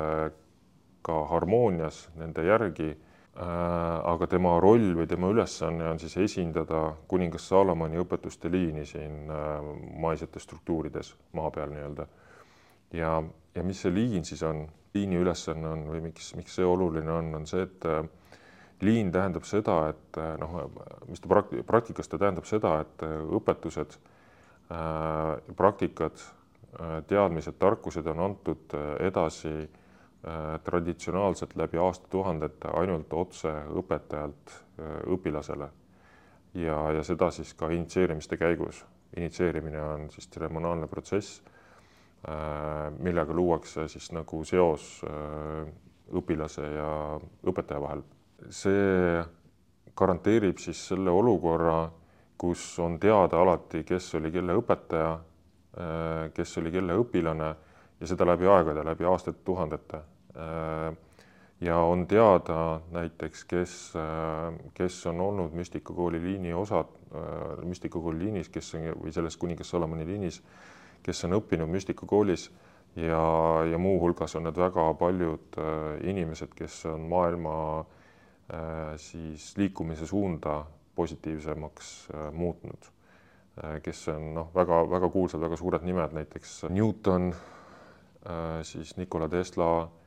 ka harmoonias nende järgi. Äh, aga tema roll või tema ülesanne on siis esindada kuningas Saalomoni õpetuste liini siin äh, maisete struktuurides maa peal nii-öelda. ja, ja mis see liin siis on, liini ülesanne on või miks, miks see oluline on, on see, et äh, liin tähendab seda, et noh, mis ta prak-, praktikas ta tähendab seda, et õpetused, praktikad, teadmised, tarkused on antud edasi Äh, traditsionaalselt läbi aastatuhandete ainult otse õpetajalt äh, õpilasele. ja, ja seda siis ka initsieerimiste käigus. initsieerimine on siis tseremoniaalne protsess, äh, millega luuakse siis nagu seos õpilase ja õpetaja vahel. see garanteerib siis selle olukorra, kus on teada alati, kes oli kelle õpetaja, kes oli kelle õpilane ja seda läbi aegade, läbi aastatuhandete Äh, ja on teada näiteks, kes, äh, kes on olnud müstikakooli liini osad, äh, müstikakooli liinis, kes on või selles kuningas Solomoni liinis, kes on õppinud müstikakoolis ja, ja muuhulgas on need väga paljud inimesed, kes on maailma siis liikumise suunda positiivsemaks muutnud, kes on noh, väga-väga kuulsad, väga suured nimed, näiteks Newton, siis Nikola Tesla Äh,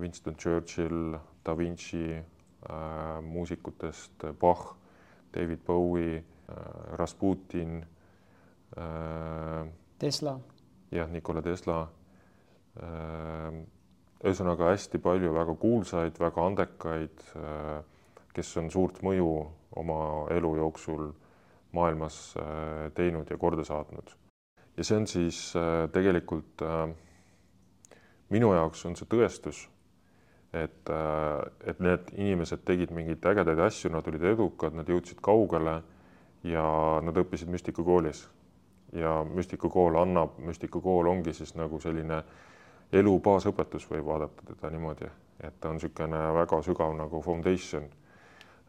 Winston Churchill, Da Vinci äh, muusikutest Bach, David Bowie, äh, Rasputin. Tesla. jah, Nikola Tesla. ühesõnaga hästi palju väga kuulsaid, väga andekaid, kes on suurt mõju oma elu jooksul maailmas teinud ja korda saatnud. ja see on siis tegelikult äh, minu jaoks on see tõestus, et, äh, et need inimesed tegid mingeid ägedaid asju, nad olid edukad, nad jõudsid kaugele ja nad õppisid müstikakoolis. ja müstikakool annab, müstikakool ongi siis nagu selline elu baasõpetus, võib vaadata teda niimoodi, et ta on niisugune väga sügav nagu foundation.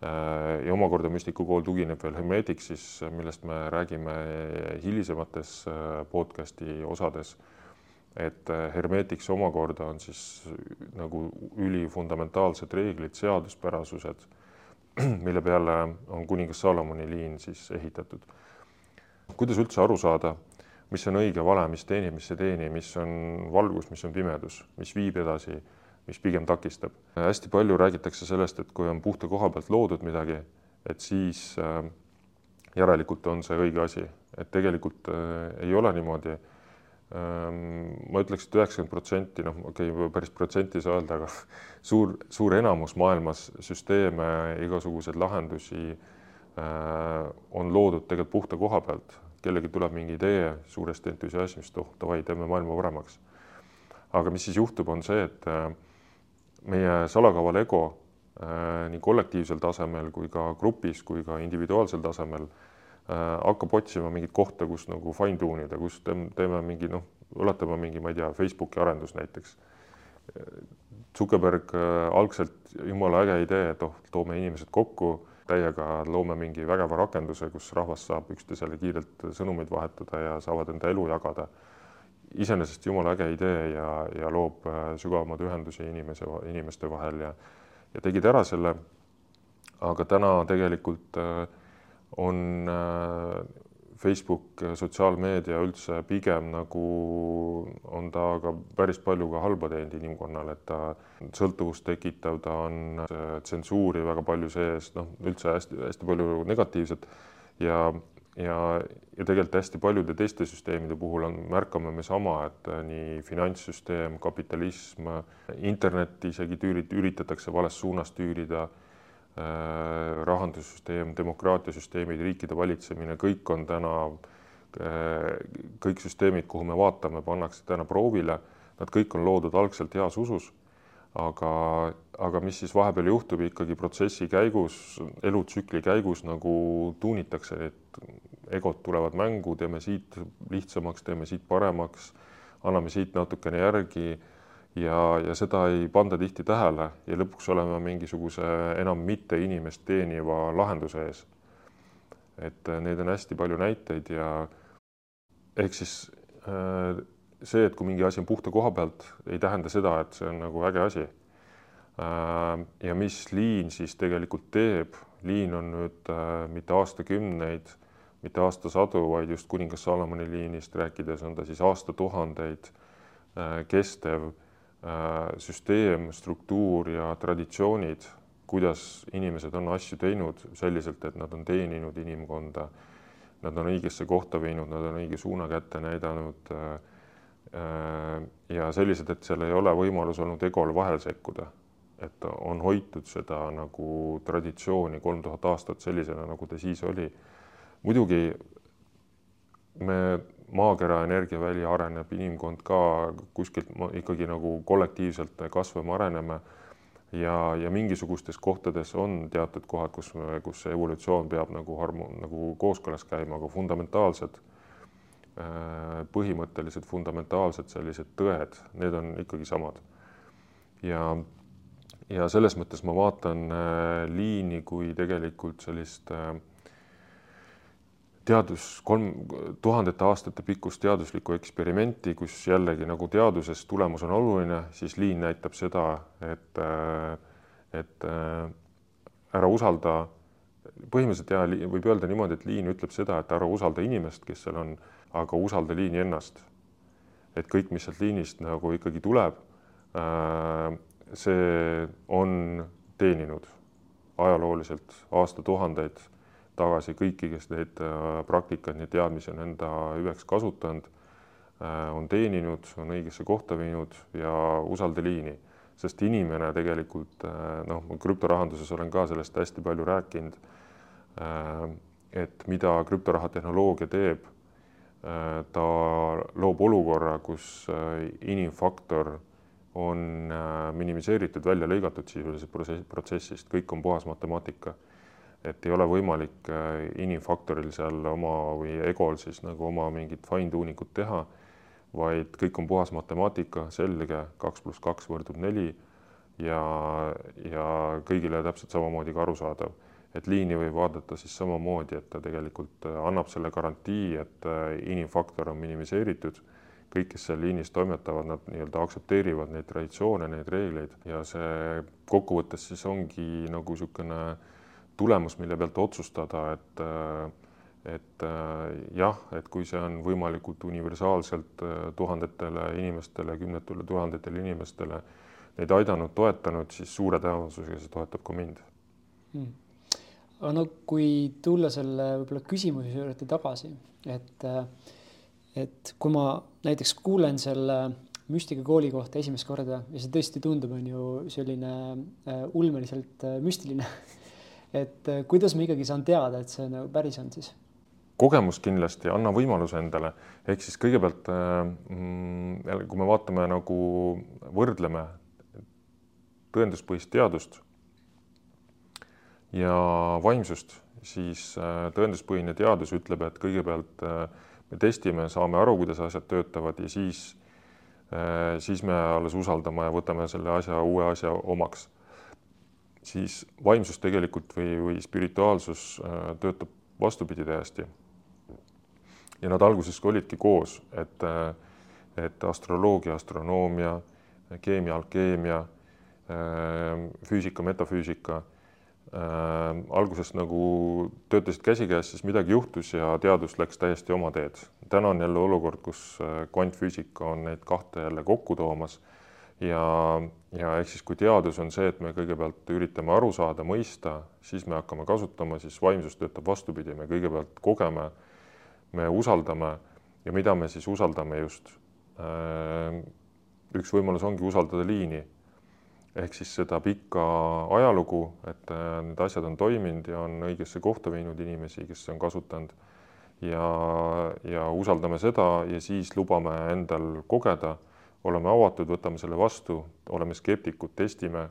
Äh, ja omakorda müstikukool tugineb veel Hermeticsis, millest me räägime hilisemates äh, podcast'i osades et äh, Hermetics omakorda on siis nagu ülifundamentaalsed reeglid, seaduspärasused, mille peale on kuningas Salomoni liin siis ehitatud. kuidas üldse aru saada, mis on õige, vale, mis teenib, mis ei teeni, mis on valgus, mis on pimedus, mis viib edasi, mis pigem takistab. hästi palju räägitakse sellest, et kui on puhta koha pealt loodud midagi, et siis äh, järelikult on see õige asi, et tegelikult äh, ei ole niimoodi ma ütleks, et üheksakümmend protsenti, noh, okei okay,, päris protsenti ei saa öelda, aga suur, suur enamus maailmas süsteeme, igasuguseid lahendusi, on loodud tegelikult puhta koha pealt, kellelgi tuleb mingi idee suurest entusiasmist, oh davai, teeme maailma paremaks. aga mis siis juhtub, on see, et meie salakaval ego nii kollektiivsel tasemel kui ka grupis kui ka individuaalsel tasemel hakkab otsima mingit kohta, kus nagu fine tune ida, kus teeme mingi noh, ulatame mingi, ma ei tea, Facebooki arendus näiteks Zuckerberg äh, algselt jumala äge idee, et oh, toome inimesed kokku, täiega loome mingi vägeva rakenduse, kus rahvas saab üksteisele kiirelt sõnumeid vahetada ja saavad enda elu jagada. iseenesest jumala äge idee ja, ja loob äh, sügavamaid ühendusi inimese, inimeste vahel ja, ja tegid ära selle. aga täna tegelikult äh, on Facebook, sotsiaalmeedia üldse pigem nagu on ta ka päris palju ka halba teinud inimkonnale, et ta sõltuvust tekitav, ta on tsensuuri väga palju sees, noh, üldse hästi-hästi palju negatiivset. Ja, ja, ja tegelikult hästi paljude teiste süsteemide puhul on, märkame me sama, et nii finantssüsteem, kapitalism, internet isegi tüürid, üritatakse vales suunas tüürida Äh, rahandussüsteem, demokraatiasüsteemid, riikide valitsemine, kõik on täna, äh, kõik süsteemid, kuhu me vaatame, pannakse täna proovile, nad kõik on loodud algselt heas usus, aga, aga mis siis vahepeal juhtub ikkagi protsessi käigus, elutsükli käigus nagu tuunitakse, et egod tulevad mängu, teeme siit lihtsamaks, teeme siit paremaks, anname siit natukene järgi ja, ja seda ei panda tihti tähele ja lõpuks oleme mingisuguse enam mitte inimest teeniva lahenduse ees. et äh, neid on hästi palju näiteid ja ehk siis äh, see, et kui mingi asi on puhta koha pealt, ei tähenda seda, et see on nagu äge asi. Äh, ja mis liin siis tegelikult teeb, liin on nüüd mitte aastakümneid, mitte aastasadu, vaid just kuningas Salomoni liinist rääkides on ta siis aastatuhandeid kestev süsteem, struktuur ja traditsioonid, kuidas inimesed on asju teinud selliselt, et nad on teeninud inimkonda, nad on õigesse kohta viinud, nad on õige suuna kätte näidanud. Äh, äh, ja sellised, et seal ei ole võimalus olnud egol vahel sekkuda, et on hoitud seda nagu traditsiooni kolm tuhat aastat sellisena, nagu ta siis oli. muidugi me maakera energiaväli areneb, inimkond ka kuskilt ikkagi nagu kollektiivselt kasvame, areneme ja, ja mingisugustes kohtades on teatud kohad, kus, kus see evolutsioon peab nagu harmo-, nagu kooskõlas käima, aga fundamentaalsed, äh, põhimõttelised fundamentaalsed sellised tõed, need on ikkagi samad. ja, ja selles mõttes ma vaatan äh, liini kui tegelikult sellist äh, teadus, kolm tuhandete aastate pikkust teaduslikku eksperimenti, kus jällegi nagu teaduses tulemus on oluline, siis liin näitab seda, et, et ära usalda, põhimõtteliselt jah, võib öelda niimoodi, et liin ütleb seda, et ära usalda inimest, kes seal on, aga usalda liini ennast. et kõik, mis sealt liinist nagu ikkagi tuleb, see on teeninud ajalooliselt aastatuhandeid tagasi kõiki, kes neid äh, praktikaid, neid teadmisi on enda hüveks kasutanud, äh, on teeninud, on õigesse kohta viinud ja usalda liini, sest inimene tegelikult äh, noh, krüptorahanduses olen ka sellest hästi palju rääkinud. et mida krüptoraha tehnoloogia teeb, ta loob olukorra, kus inimfaktor on minimiseeritud, välja lõigatud sisuliselt protsessist, kõik on puhas matemaatika et ei ole võimalik äh, inimfaktoril seal oma või egol siis nagu oma mingit fine tuning ut teha, vaid kõik on puhas matemaatika, selge, kaks pluss kaks võrdub neli ja, ja kõigile täpselt samamoodi ka arusaadav. et liini võib vaadata siis samamoodi, et ta tegelikult äh, annab selle garantii, et äh, inimfaktor on minimiseeritud kõik, kes seal liinis toimetavad, nad nii-öelda aktsepteerivad neid traditsioone, neid reegleid ja see kokkuvõttes siis ongi nagu niisugune tulemus, mille pealt otsustada, et et jah, et kui see on võimalikult universaalselt tuhandetele inimestele, kümnetele tuhandetele inimestele neid aidanud, toetanud, siis suure tõenäosusega see toetab ka mind. Hmm.. no kui tulla selle võib-olla küsimuse juurde tagasi, et et kui ma näiteks kuulen selle müstikakooli kohta esimest korda ja see tõesti tundub, on ju selline ulmeliselt müstiline et äh, kuidas ma ikkagi saan teada, et see nagu päris on siis? kogemus kindlasti, anna võimaluse endale, ehk siis kõigepealt mm, kui me vaatame nagu võrdleme tõenduspõhist teadust ja vaimsust, siis äh, tõenduspõhine teadus ütleb, et kõigepealt äh, me testime, saame aru, kuidas asjad töötavad ja siis, äh, siis me alles usaldame ja võtame selle asja, uue asja omaks. Siis vaimsus tegelikult või, või spirituaalsus töötab vastupidi täiesti. ja nad alguses olidki koos, et, et astroloogia, astronoomia, keemia, alkeemia, füüsika, metafüüsika äh, alguses nagu töötasid käsikäes, siis midagi juhtus ja teadus läks täiesti oma teed. täna on jälle olukord, kus äh, kvantfüüsika on neid kahte jälle kokku toomas ja, ja ehk siis, kui teadus on see, et me kõigepealt üritame aru saada, mõista, siis me hakkame kasutama, siis vaimsus töötab vastupidi, me kõigepealt kogeme, me usaldame. Ja mida me siis usaldame just. Äh, üks võimalus ongi usaldada liini. Ehk siis seda pikka ajalugu, et äh, need asjad on toiminud ja on õigesse kohta viinud inimesi, kes on kasutanud. Ja, ja usaldame seda ja siis lubame endal kogeda, oleme avatud, võtame selle vastu, oleme skeptikud, testime.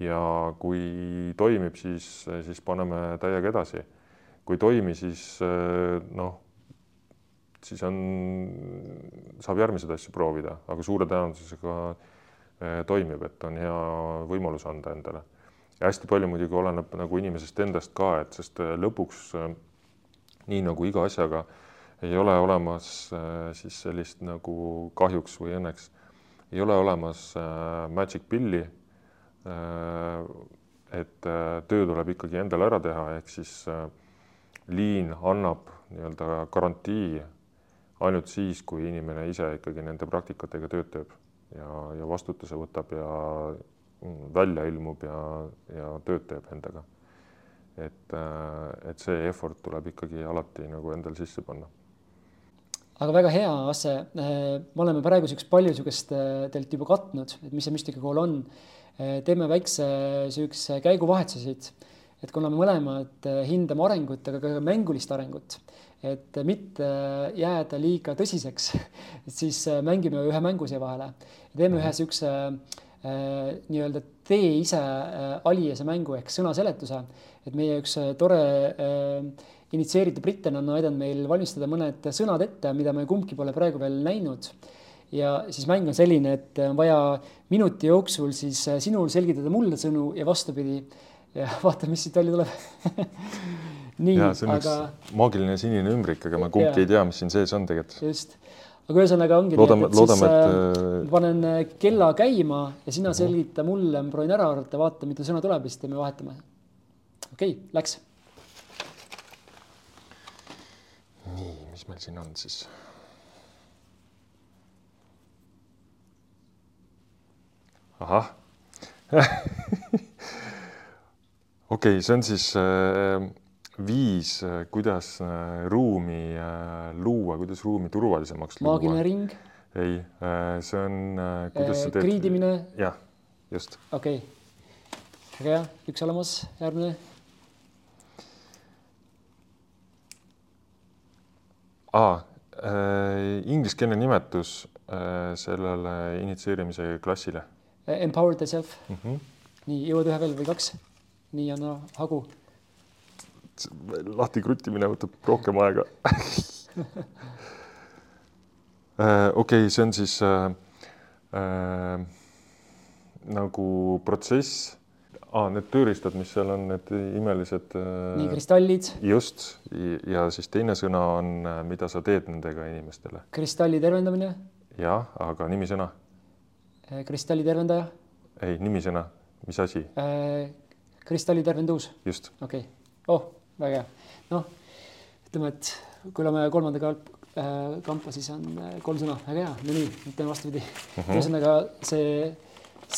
ja kui toimib, siis, siis paneme täiega edasi. kui ei toimi, siis noh, siis on, saab järgmiseid asju proovida, aga suure tõenäosusega Äh, toimib, et on hea võimalus anda endale. ja hästi palju muidugi oleneb nagu inimesest endast ka, et sest äh, lõpuks äh, nii nagu iga asjaga ei ole olemas siis sellist nagu kahjuks või õnneks ei ole olemas magic pilli. et töö tuleb ikkagi endale ära teha, ehk siis liin annab nii-öelda garantii ainult siis, kui inimene ise ikkagi nende praktikatega tööd teeb ja, ja vastutuse võtab ja mm, välja ilmub ja, ja tööd teeb endaga. et, äh, et see effort tuleb ikkagi alati nagu endal sisse panna. Aga väga hea, Asse. Äh, me oleme praeguseks palju niisugust äh, teilt juba katnud, et mis see müstikakool on. teeme väikse niisuguse käiguvahetuse siit, et kuna me mõlemad hindame arengut, aga ka mängulist arengut et mitte jääda liiga tõsiseks, siis mängime ühe mängu siia vahele. teeme ühe niisuguse äh, nii-öelda tee ise äh, aliase mängu ehk sõnaseletuse, et meie üks äh, tore äh, initsieeritud brittene on aidanud meil valmistada mõned sõnad ette, mida me kumbki pole praegu veel näinud. ja siis mäng on selline, et on vaja minuti jooksul siis äh, sinul selgitada mulle sõnu ja vastupidi. ja vaatame, mis siit välja tuleb nii, aga. maagiline sinine ümbrik, aga me kumbki ei tea, mis siin sees on tegelikult. just, aga ühesõnaga ongi loodame, nii, et, et loodame, siis et... Äh, panen äh, kella käima ja sina selgita mulle, ma proovin ära arvata, vaata, mitu sõna tuleb ja siis teeme vahetame. okei okay,, läks. Nii, mis meil siin on siis? ahah okei okay,, see on siis äh, viis, äh, kuidas äh, ruumi äh, luua, kuidas ruumi turvalisemaks luua. maagiline ring? ei, see on, kuidas sa teed. kriidimine? jah, just. okei okay., väga hea, üks olemas, järgmine. Aa äh,, ingliskeelne nimetus äh, sellele initsieerimise klassile. Empower yourself mm. -hmm. nii, jõuad ühe veel või kaks? nii, anna hagu lahti kruttimine võtab rohkem aega äh, okei okay,, see on siis äh, äh, nagu protsess ah,, need tööriistad, mis seal on, need imelised äh,. nii, kristallid. just, ja siis teine sõna on, äh, mida sa teed nendega inimestele. kristalli tervendamine. jah, aga nimisõna? Äh, kristalli tervendaja. ei, nimisõna, mis asi äh,? kristalli tervendus. just. okei okay., oh väga hea. noh, ütleme, et kui oleme kolmanda kamp, äh, kampa, siis on kolm sõna, väga hea, no nii, teeme vastupidi -huh.. ühesõnaga see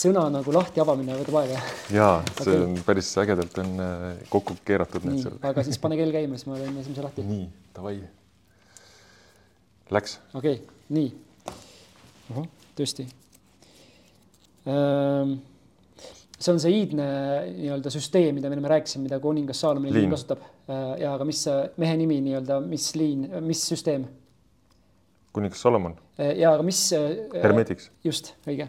sõna nagu lahti avamine võtab aega. ja see okay. on päris ägedalt on äh, kokku keeratud need seal. aga siis pane kell käima, siis ma teen esimese lahti. nii, davai. Läks. okei okay,, nii. tõesti ähm,. see on see iidne nii-öelda süsteem, mida me enne rääkisime, mida kuningas Saalomoni liin kasutab. ja aga mis mehe nimi nii-öelda, mis liin, mis süsteem? kuningas Salomon. ja aga mis? Hermetiks. just, õige.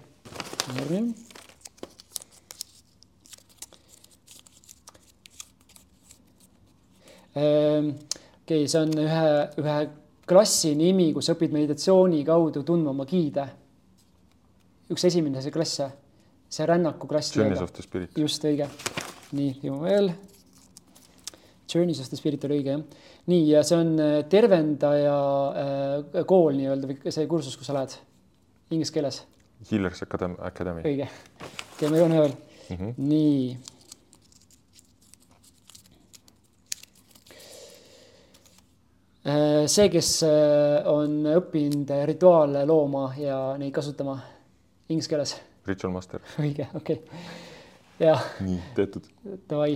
Okei okay,, see on ühe, ühe klassi nimi, kus õpid meditatsiooni kaudu tundma oma giide. üks esimene see klass, see rännaku klass. Journeys of the Spirit. just õige. nii, teeme veel. Journeys of the Spirit oli õige jah. nii, ja see on äh, tervendaja äh, kool nii-öelda või see kursus, kus sa lähed inglise keeles. Healers Academy, Academy. õige. teeme ühe veel mm. -hmm. nii Äh, see, kes äh, on õppinud rituaale looma ja neid kasutama inglise keeles. Ritual master. õige, okei okay.. jah. nii, tehtud. Davai.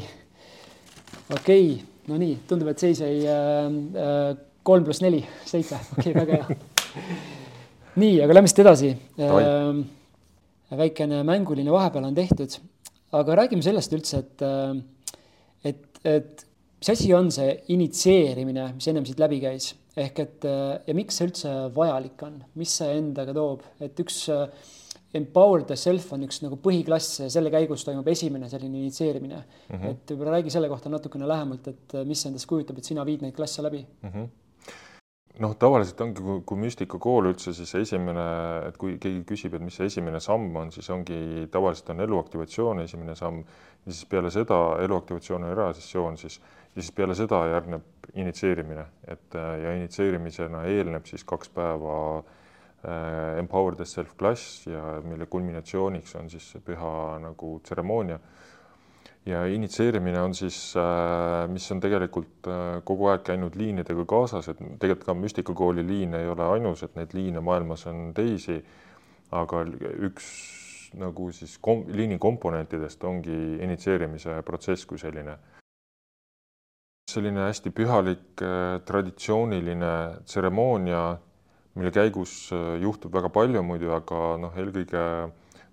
okei okay., no nii, tundub, et seis jäi äh, äh, kolm pluss neli, seitse, okei okay,, väga hea. nii, aga lähme siit edasi. Äh, väikene mänguline vahepeal on tehtud, aga räägime sellest üldse, et, et, et mis asi on see initsieerimine, mis ennem siit läbi käis, ehk et ja miks see üldse vajalik on, mis see endaga toob, et üks Empower the self on üks nagu põhiklass ja selle käigus toimub esimene selline initsieerimine mm. -hmm. et võib-olla räägi selle kohta natukene lähemalt, et mis endast kujutab, et sina viid neid klasse läbi mm. -hmm noh, tavaliselt ongi, kui, kui müstikakool üldse, siis esimene, et kui keegi küsib, et mis see esimene samm on, siis ongi tavaliselt on eluaktivatsioon esimene samm ja siis peale seda eluaktivatsioon on erasessioon, siis ja siis peale seda järgneb initsieerimine, et äh, ja initsieerimisena eelneb siis kaks päeva äh, Empower the Self klass ja mille kulminatsiooniks on siis püha nagu tseremoonia. Ja initsieerimine on siis, äh, mis on tegelikult kogu aeg käinud liinidega kaasas, et tegelikult ka müstikakooli liin ei ole ainus, et neid liine maailmas on teisi, aga üks nagu siis kom-, liini komponentidest ongi initsieerimise protsess kui selline. Selline hästi pühalik äh, traditsiooniline tseremoonia, mille käigus äh, juhtub väga palju muidu, aga noh, eelkõige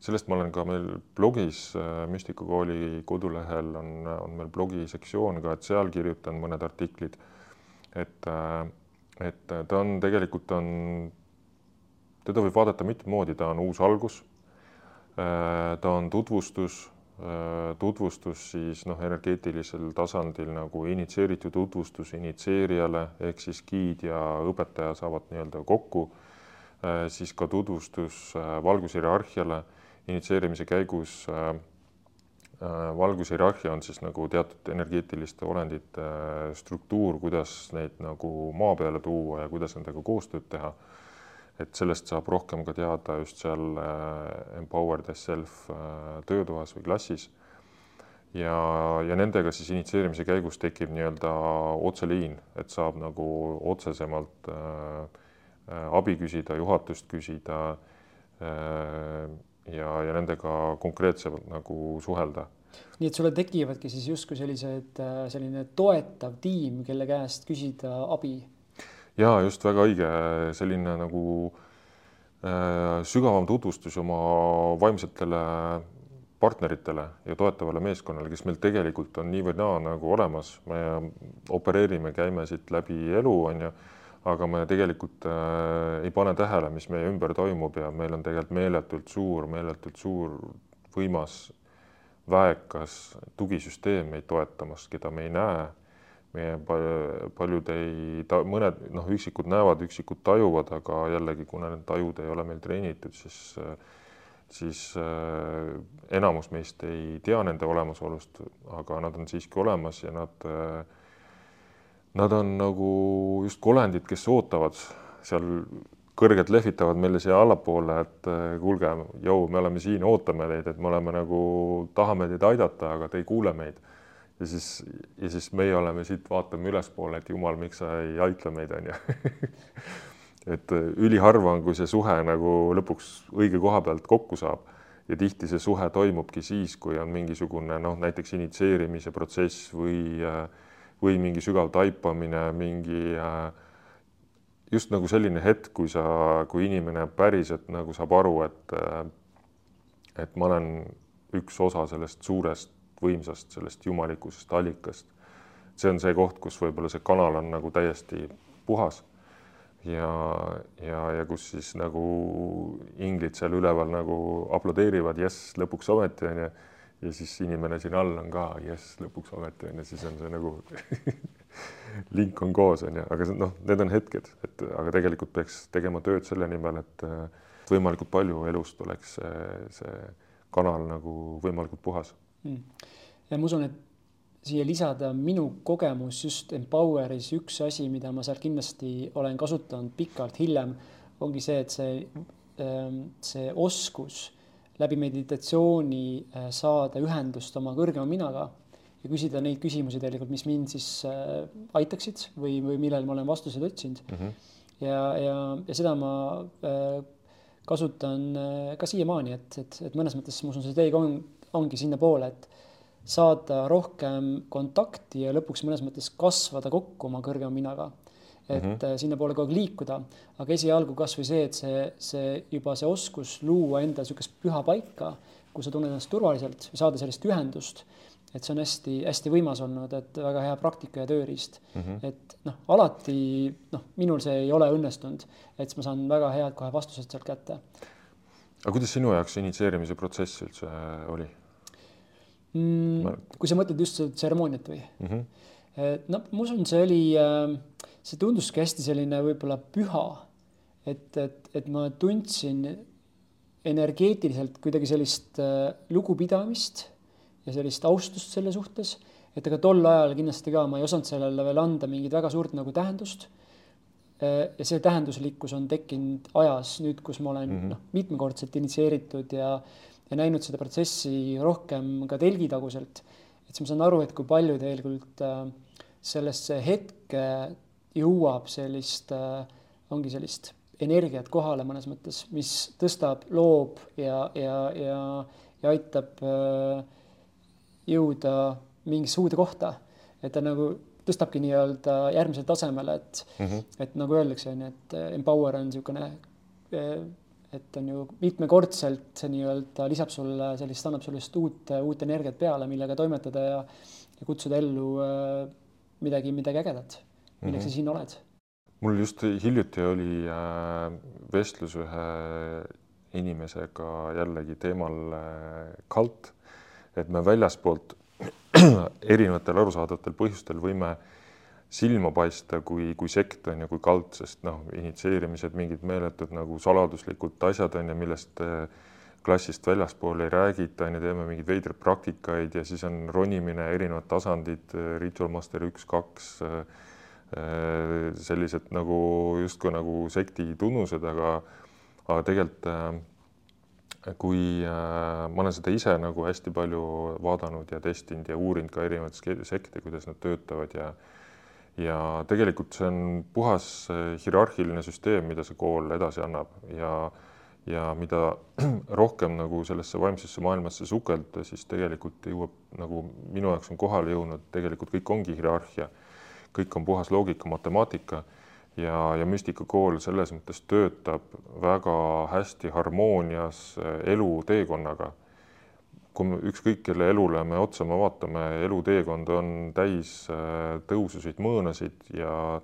sellest ma olen ka meil blogis, äh, Müstikakooli kodulehel on, on meil blogisektsioon ka, et seal kirjutan mõned artiklid. et, et ta on tegelikult on, teda võib vaadata mitut moodi, ta on uus algus. ta on tutvustus Äh, tutvustus siis noh, energeetilisel tasandil nagu initsieeritud tutvustus initsieerijale ehk siis giid ja õpetaja saavad nii-öelda kokku, äh, siis ka tutvustus äh, valgushierarhiale initsieerimise käigus valgushierarhia on siis nagu teatud energeetiliste olendite struktuur, kuidas neid nagu maa peale tuua ja kuidas nendega koostööd teha et sellest saab rohkem ka teada just seal äh, Empower the Self äh, töötoas või klassis. ja, ja nendega siis initsieerimise käigus tekib nii-öelda otseliin, et saab nagu otsesemalt äh, äh, abi küsida, juhatust küsida äh, ja, ja nendega konkreetsemalt nagu suhelda. Nii et sulle tekivadki siis justkui sellised, selline toetav tiim, kelle käest küsida abi? Ja just väga õige, selline nagu äh, sügavam tutvustus oma vaimsetele partneritele ja toetavale meeskonnale, kes meil tegelikult on nii või naa nagu olemas, me opereerime, käime siit läbi elu, on ju, aga me tegelikult äh, ei pane tähele, mis meie ümber toimub ja meil on tegelikult meeletult suur, meeletult suur, võimas, väekas tugisüsteem meid toetamas, keda me ei näe. Meie paljud ei, mõned noh, üksikud näevad, üksikud tajuvad, aga jällegi, kuna need tajud ei ole meil treenitud, siis siis äh, enamus meist ei tea nende olemasolust, aga nad on siiski olemas ja nad äh, nad on nagu justkui olendid, kes ootavad seal kõrgelt lehvitavad meile siia allapoole, et äh, kuulge, jõu, me oleme siin, ootame teid, et me oleme nagu, tahame teid aidata, aga te ei kuule meid. Ja siis, ja siis meie oleme siit, vaatame ülespoole, et jumal, miks sa ei aita meid, onju et äh, üliharva on, kui see suhe nagu lõpuks õige koha pealt kokku saab. Ja tihti see suhe toimubki siis, kui on mingisugune noh, näiteks initsieerimise protsess või, äh, või mingi sügav taipamine, mingi äh, just nagu selline hetk, kui sa, kui inimene päriselt nagu saab aru, et et ma olen üks osa sellest suurest võimsast, sellest jumalikusest allikast. see on see koht, kus võib-olla see kanal on nagu täiesti puhas ja, ja, ja kus siis nagu inglid seal üleval nagu aplodeerivad, jess, lõpuks ometi onju. Ja siis inimene siin all on ka, jess, lõpuks ometi onju, siis on see nagu link on koos onju, aga noh, need on hetked, et aga tegelikult peaks tegema tööd selle nimel, et võimalikult palju elust oleks see, see kanal nagu võimalikult puhas. Mm.. ja ma usun, et siia lisada minu kogemus just Empoweris, üks asi, mida ma seal kindlasti olen kasutanud pikalt hiljem, ongi see, et see, ähm, see oskus läbi meditatsiooni äh, saada ühendust oma kõrgema minaga ja küsida neid küsimusi tegelikult, mis mind siis äh, aitaksid või, või millele ma olen vastuseid otsinud mm. -hmm. ja, ja, ja seda ma äh, kasutan ka siiamaani, et, et, et mõnes mõttes ma usun, see teega on, ongi sinnapoole, et saada rohkem kontakti ja lõpuks mõnes mõttes kasvada kokku oma kõrgema minaga. Et mm -hmm. sinnapoole kogu aeg liikuda, aga esialgu kasvõi see, et see, see juba see oskus luua enda niisugust püha paika, kus sa tunned ennast turvaliselt, saada sellist ühendust et see on hästi-hästi võimas olnud, et väga hea praktika ja tööriist mm. -hmm. et noh, alati noh, minul see ei ole õnnestunud, et siis ma saan väga head kohe vastused sealt kätte. aga kuidas sinu jaoks initsieerimise protsess üldse oli mm,? Ma... kui sa mõtled just tseremooniat või mm? -hmm. noh, ma usun, see oli, äh, see tunduski hästi selline võib-olla püha, et, et, et ma tundsin energeetiliselt kuidagi sellist äh, lugupidamist ja sellist austust selle suhtes, et ega tol ajal kindlasti ka ma ei osanud sellele veel anda mingit väga suurt nagu tähendust. ja see tähenduslikkus on tekkinud ajas nüüd, kus ma olen mm -hmm. noh, mitmekordselt initsieeritud ja, ja näinud seda protsessi rohkem ka telgitaguselt. et siis ma saan aru, et kui palju tegelikult äh, sellesse hetke jõuab sellist äh,, ongi sellist energiat kohale mõnes mõttes, mis tõstab, loob ja, ja, ja, ja aitab äh, jõuda mingisse uude kohta. et ta nagu tõstabki nii-öelda järgmisele tasemele, et mm, -hmm. et nagu öeldakse, on ju, et empower on niisugune, et on ju mitmekordselt see nii-öelda lisab sulle sellist, annab sulle just uut, uut energiat peale, millega toimetada ja, ja kutsuda ellu äh, midagi, midagi ägedat, milleks mm -hmm. sa siin oled. mul just hiljuti oli äh, vestlus ühe inimesega jällegi teemal äh, kalt et me väljaspoolt erinevatel arusaadavatel põhjustel võime silma paista kui, kui sekt on ju, kui kald, sest noh, initsieerimised, mingid meeletud nagu saladuslikud asjad on ju, millest eh, klassist väljaspool ei räägita, on ju, teeme mingeid veidraid praktikaid ja siis on ronimine, erinevad tasandid, Ritual Master üks, kaks, sellised nagu justkui nagu sekti tunnused, aga, aga tegelikult kui äh, ma olen seda ise nagu hästi palju vaadanud ja testinud ja uurinud ka erinevaid sekte, kuidas nad töötavad ja ja tegelikult see on puhas äh, hierarhiline süsteem, mida see kool edasi annab ja ja mida rohkem nagu sellesse vaimsesse maailmasse sukelduda, siis tegelikult jõuab nagu minu jaoks on kohale jõudnud, tegelikult kõik ongi hierarhia, kõik on puhas loogika, matemaatika ja, ja müstikakool selles mõttes töötab väga hästi harmoonias eh, eluteekonnaga. kui me ükskõik kelle elule me otsa me vaatame, eluteekond on täis eh, tõususid, mõõnasid ja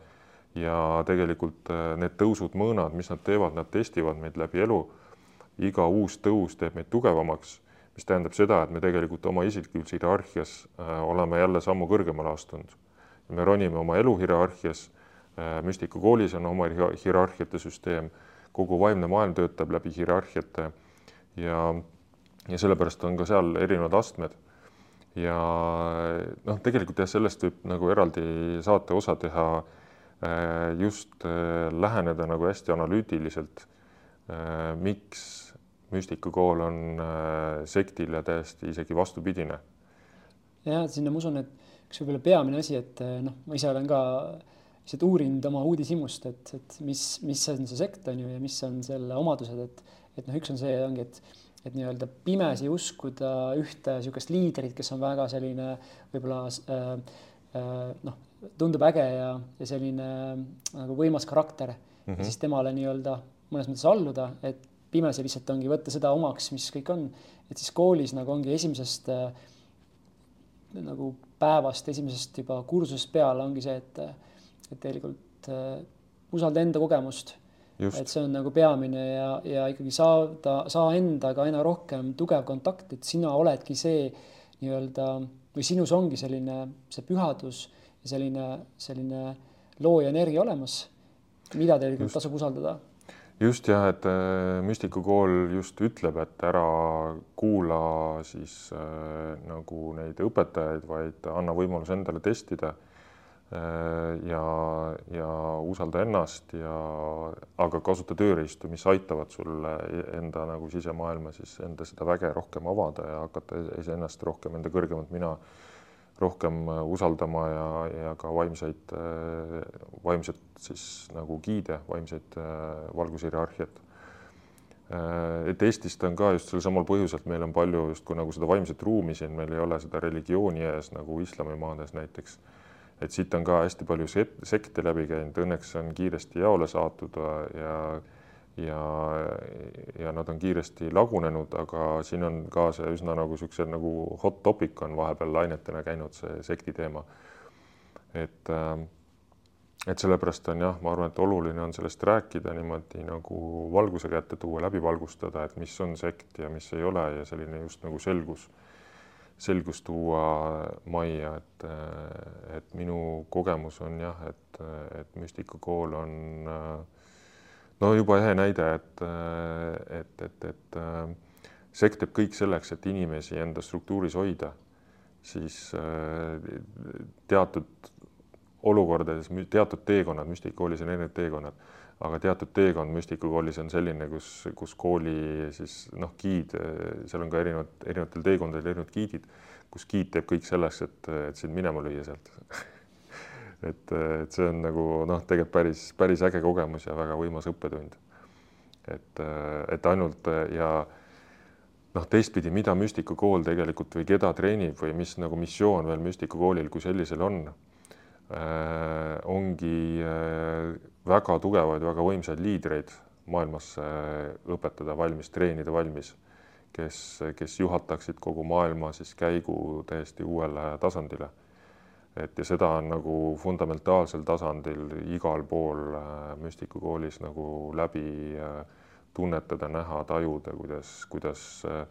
ja tegelikult eh, need tõusud, mõõnad, mis nad teevad, nad testivad meid läbi elu. iga uus tõus teeb meid tugevamaks, mis tähendab seda, et me tegelikult oma isiklikus hierarhias oleme jälle sammu kõrgemale astunud. Me ronime oma elu hierarhias Äh, müstikakoolis on oma hierarhiate süsteem, kogu vaimne maailm töötab läbi hierarhiate ja, ja sellepärast on ka seal erinevad astmed. ja noh, tegelikult jah, sellest võib nagu eraldi saate osa teha, äh, just äh, läheneda nagu hästi analüütiliselt. miks müstikakool on sektile täiesti isegi vastupidine? ja sinna ma usun, et üks võib-olla peamine asi, et noh, ma ise olen ka lihtsalt uurinud oma uudishimust, et, et mis, mis on see sekt, on ju, ja mis on selle omadused, et, et noh, üks on see ongi, et, et nii-öelda pimesi uskuda ühte niisugust liidrit, kes on väga selline võib-olla äh, äh, noh, tundub äge ja, ja selline nagu võimas karakter mm -hmm. ja mhm. siis temale nii-öelda mõnes mõttes alluda, et pimesi lihtsalt ongi võtta seda omaks, mis kõik on, et siis koolis nagu ongi esimesest äh, nagu päevast, esimesest juba kursusest peale ongi see, et, et tegelikult äh, usalda enda kogemust. et see on nagu peamine ja, ja ikkagi saada, saa endaga aina rohkem tugev kontakt, et sina oledki see nii-öelda või sinus ongi selline see pühadus ja selline, selline looja energia olemas, mida tegelikult tasub usaldada just jah, et äh, müstikukool just ütleb, et ära kuula siis äh, nagu neid õpetajaid, vaid anna võimalus endale testida äh, ja, ja usalda ennast ja, aga kasuta tööriistu, mis aitavad sul enda nagu sisemaailma siis enda seda väge rohkem avada ja hakata iseennast rohkem enda kõrgemat mina rohkem äh, usaldama ja, ja ka vaimseid, äh, vaimset siis nagu giide, vaimseid äh, valgushierarhiat. et Eestist on ka just sel samal põhjusel, et meil on palju justkui nagu seda vaimset ruumi siin, meil ei ole seda religiooni ees nagu islamimaades näiteks. et siit on ka hästi palju sekte läbi käinud, õnneks on kiiresti jaole saadud ja ja, ja nad on kiiresti lagunenud, aga siin on ka see üsna nagu niisuguse nagu hot topic on vahepeal lainetena käinud see sekti teema. et, äh, et sellepärast on jah, ma arvan, et oluline on sellest rääkida niimoodi nagu valguse kätte tuua, läbi valgustada, et mis on sekt ja mis ei ole ja selline just nagu selgus, selgus tuua majja, et, et minu kogemus on jah, et, et müstikakool on äh, no juba ehe näide, et, et, et, et sekt teeb kõik selleks, et inimesi enda struktuuris hoida, siis teatud olukordades, teatud teekonnad, müstikakoolis on erinevad teekonnad, aga teatud teekond müstikakoolis on selline, kus, kus kooli siis noh, giid, seal on ka erinevad, erinevatel teekondadel erinevad giidid, kus giid teeb kõik selleks, et, et sind minema lüüa sealt et, et see on nagu noh, tegelikult päris, päris äge kogemus ja väga võimas õppetund. et, et ainult ja noh, teistpidi, mida müstikakool tegelikult või keda treenib või mis nagu missioon veel müstikakoolil kui sellisel on äh,, ongi äh, väga tugevaid, väga võimsaid liidreid maailmas äh, õpetada valmis, treenida valmis, kes, kes juhataksid kogu maailma siis käigu täiesti uuele tasandile et ja seda on nagu fundamentaalsel tasandil igal pool äh, müstikakoolis nagu läbi äh, tunnetada, näha, tajuda, kuidas, kuidas äh,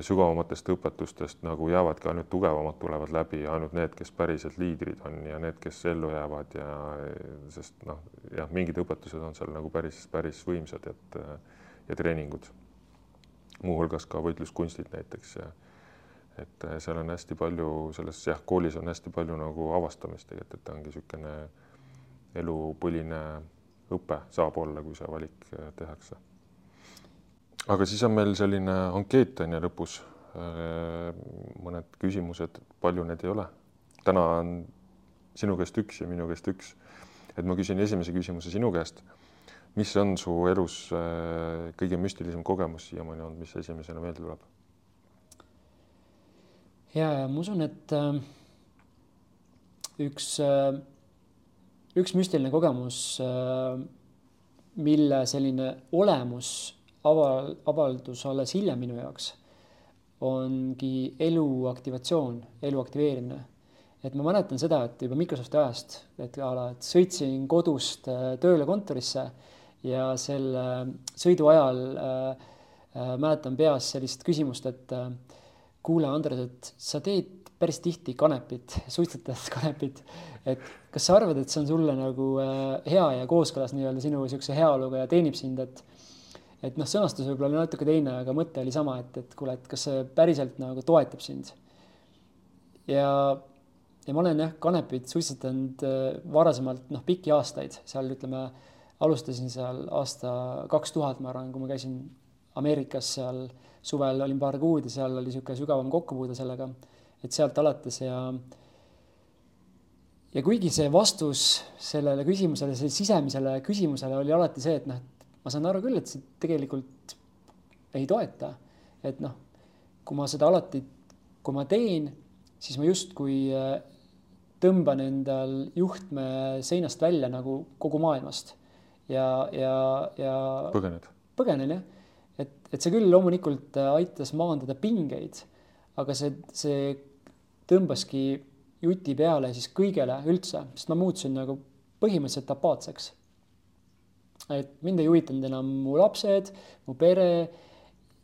sügavamatest õpetustest nagu jäävadki ainult tugevamad tulevad läbi, ainult need, kes päriselt liidrid on ja need, kes ellu jäävad ja sest noh, jah, mingid õpetused on seal nagu päris, päris võimsad, et ja treeningud, muuhulgas ka võitluskunstid näiteks ja et äh, seal on hästi palju selles jah, koolis on hästi palju nagu avastamist tegelikult, et ta ongi niisugune elupõline õpe saab olla, kui see valik äh, tehakse. aga siis on meil selline ankeet on ju lõpus. Äh, mõned küsimused, palju neid ei ole. täna on sinu käest üks ja minu käest üks. et ma küsin esimese küsimuse sinu käest. mis on su elus kõige müstilisem kogemus siiamaani olnud, mis esimesena meelde tuleb? Ja, ja ma usun, et äh, üks äh,, üks müstiline kogemus äh,, mille selline olemus aval-, avaldus alles hiljem minu jaoks, ongi elu aktivatsioon, elu aktiveerimine. et ma mäletan seda, et juba Microsofti ajast, et a la, et sõitsin kodust äh, tööle kontorisse ja selle sõidu ajal äh, äh, mäletan peas sellist küsimust, et äh, kuule, Andres, et sa teed päris tihti kanepit, suitsetad kanepit, et kas sa arvad, et see on sulle nagu äh, hea ja kooskõlas nii-öelda sinu niisuguse heaoluga ja teenib sind, et et noh, sõnastus võib-olla oli natuke teine, aga mõte oli sama, et, et kuule, et kas see päriselt nagu toetab sind. ja, ja ma olen jah, kanepit suitsetanud äh, varasemalt noh, pikki aastaid, seal ütleme, alustasin seal aasta kaks tuhat, ma arvan, kui ma käisin Ameerikas seal suvel olin paar kuud ja seal oli niisugune sügavam kokkupuude sellega, et sealt alates ja ja kuigi see vastus sellele küsimusele, sellele sisemisele küsimusele oli alati see, et noh, et ma saan aru küll, et see tegelikult ei toeta. et noh, kui ma seda alati, kui ma teen, siis ma justkui äh, tõmban endal juhtme seinast välja nagu kogu maailmast ja, ja, ja põgened põgenen jah. Et, et see küll loomulikult aitas maandada pingeid, aga see, see tõmbaski juti peale siis kõigele üldse, sest ma muutusin nagu põhimõtteliselt apaatseks. et mind ei huvitanud enam mu lapsed, mu pere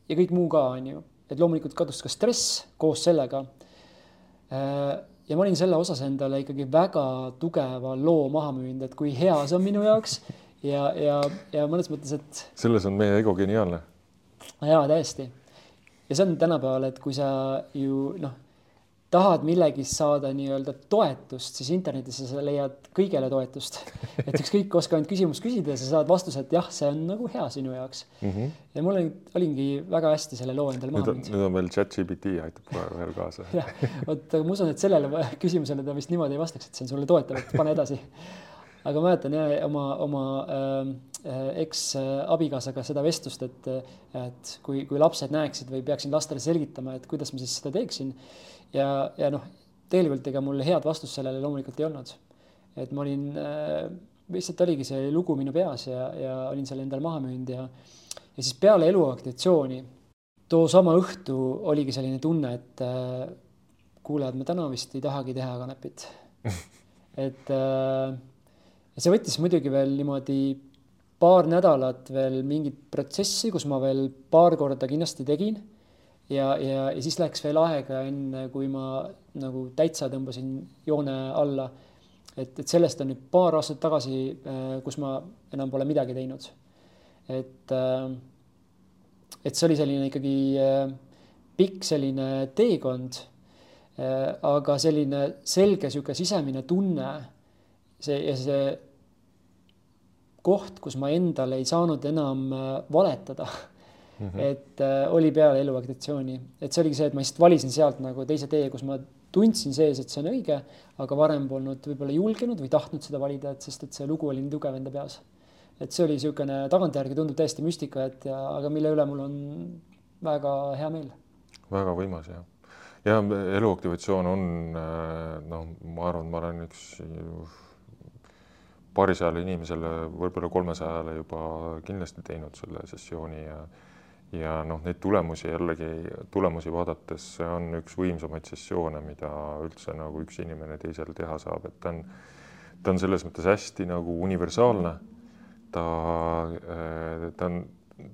ja kõik muu ka, on ju. et loomulikult kadus ka stress koos sellega. ja ma olin selle osas endale ikkagi väga tugeva loo maha müünud, et kui hea see on minu jaoks ja, ja, ja mõnes mõttes, et. selles on meie ego geniaalne. Jaa, täiesti. ja see on tänapäeval, et kui sa ju noh tahad millegist saada nii-öelda toetust, siis internetis sa leiad kõigele toetust. et ükskõik, oska ainult küsimust küsida ja sa saad vastuse, et jah, see on nagu hea sinu jaoks mm. -hmm. ja mul oli, olingi väga hästi selle loo endale maha pannud. nüüd on veel chat GPT aitab kohe veel kaasa. jah, vot ma usun, et sellele küsimusele ta vist niimoodi ei vastaks, et see on sulle toetav, et pane edasi. Aga mäletan jah oma, oma äh, eks-abikaasaga seda vestlust, et, et kui, kui lapsed näeksid või peaksin lastele selgitama, et kuidas ma siis seda teeksin ja, ja noh, tegelikult ega mul head vastust sellele loomulikult ei olnud. et ma olin äh,, lihtsalt oligi see lugu minu peas ja, ja olin selle endale maha müünud ja, ja siis peale eluaktivatsiooni, too sama õhtu oligi selline tunne, et äh, kuule, et ma täna vist ei tahagi teha kanepit. et äh, see võttis muidugi veel niimoodi paar nädalat veel mingit protsessi, kus ma veel paar korda kindlasti tegin ja, ja, ja siis läks veel aega, enne kui ma nagu täitsa tõmbasin joone alla. et, et sellest on nüüd paar aastat tagasi, äh, kus ma enam pole midagi teinud. et, äh, et see oli selline ikkagi äh, pikk selline teekond. aga selline selge sihuke sisemine tunne, see ja see koht, kus ma endale ei saanud enam valetada Mm -hmm. et äh, oli peale eluagitatsiooni, et see oligi see, et ma lihtsalt valisin sealt nagu teise tee, kus ma tundsin sees, et see on õige, aga varem polnud võib-olla julgenud või tahtnud seda valida, et sest et see lugu oli nii tugev enda peas. et see oli niisugune tagantjärgi tundub täiesti müstika, et ja, aga mille üle mul on väga hea meel. väga võimas jah. ja eluaktivatsioon on äh, noh, ma arvan, ma olen üks paarisajale inimesele, võib-olla kolmesajale juba kindlasti teinud selle sessiooni ja ja noh, neid tulemusi jällegi, tulemusi vaadates, see on üks võimsamaid sessioone, mida üldse nagu üks inimene teisele teha saab, et ta on, ta on selles mõttes hästi nagu universaalne. ta, ta on,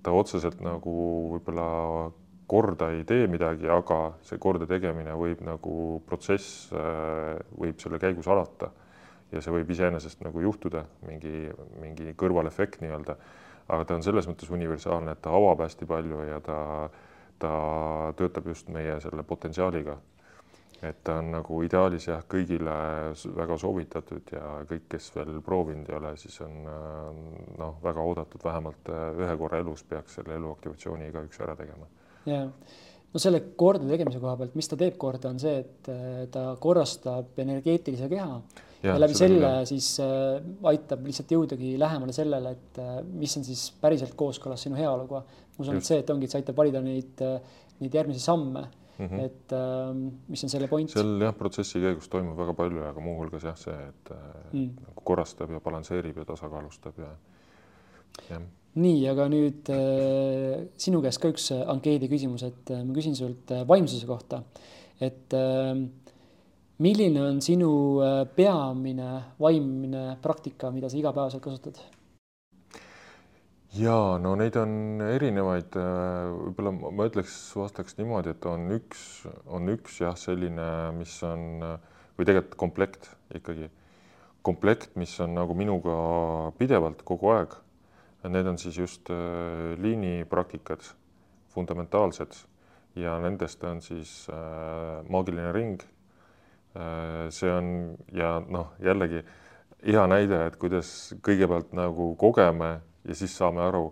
ta otseselt nagu võib-olla korda ei tee midagi, aga see korda tegemine võib nagu protsess võib selle käigus alata ja see võib iseenesest nagu juhtuda, mingi, mingi kõrvalefekt nii-öelda aga ta on selles mõttes universaalne, et ta avab hästi palju ja ta, ta töötab just meie selle potentsiaaliga. et ta on nagu ideaalis jah, kõigile väga soovitatud ja kõik, kes veel proovinud ei ole, siis on noh, väga oodatud, vähemalt ühe korra elus peaks selle eluaktivatsiooni igaüks ära tegema. ja no selle korda tegemise koha pealt, mis ta teeb korda, on see, et ta korrastab energeetilise keha ja, ja läbi selle küll. siis äh, aitab lihtsalt jõudagi lähemale sellele, et äh, mis on siis päriselt kooskõlas sinu heaoluga. ma usun, et see, et ongi, et see aitab valida neid äh,, neid järgmisi samme mm, -hmm. et äh, mis on selle point. seal jah, protsessi käigus toimub väga palju, aga muuhulgas jah, see, et mm. nagu korrastab ja balansseerib ja tasakaalustab ja jah nii, aga nüüd äh, sinu käest ka üks ankeedi küsimus, et äh, ma küsin sult äh, vaimsuse kohta. et äh, milline on sinu äh, peamine vaimne praktika, mida sa igapäevaselt kasutad? ja no neid on erinevaid, äh, võib-olla ma ütleks, vastaks niimoodi, et on üks, on üks jah, selline, mis on või tegelikult komplekt ikkagi, komplekt, mis on nagu minuga pidevalt kogu aeg. Need on siis just äh, liinipraktikad, fundamentaalsed ja nendest on siis maagiline ring see on ja noh, jällegi hea näide, et kuidas kõigepealt nagu kogeme ja siis saame aru,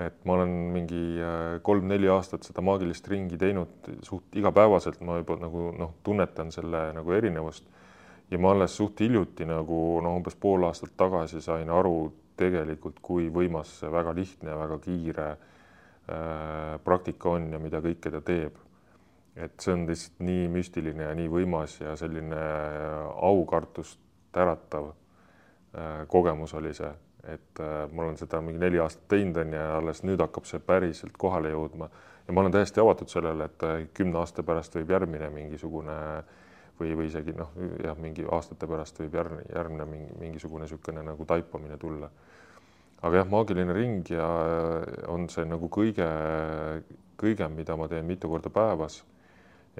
et ma olen mingi äh, kolm-neli aastat seda maagilist ringi teinud suht igapäevaselt, ma juba nagu noh, tunnetan selle nagu erinevust. ja ma alles suht hiljuti nagu noh, umbes pool aastat tagasi sain aru tegelikult, kui võimas see väga lihtne ja väga kiire äh, praktika on ja mida kõike ta teeb et see on lihtsalt nii müstiline ja nii võimas ja selline aukartust äratav äh, kogemus oli see, et äh, ma olen seda mingi neli aastat teinud on ja alles nüüd hakkab see päriselt kohale jõudma. Ja ma olen täiesti avatud sellele, et äh, kümne aasta pärast võib järgmine mingisugune või, või isegi noh, jah, mingi aastate pärast võib järgne, järgmine mingi mingisugune niisugune nagu taipamine tulla. aga jah, maagiline ring ja on see nagu kõige, kõige, mida ma teen mitu korda päevas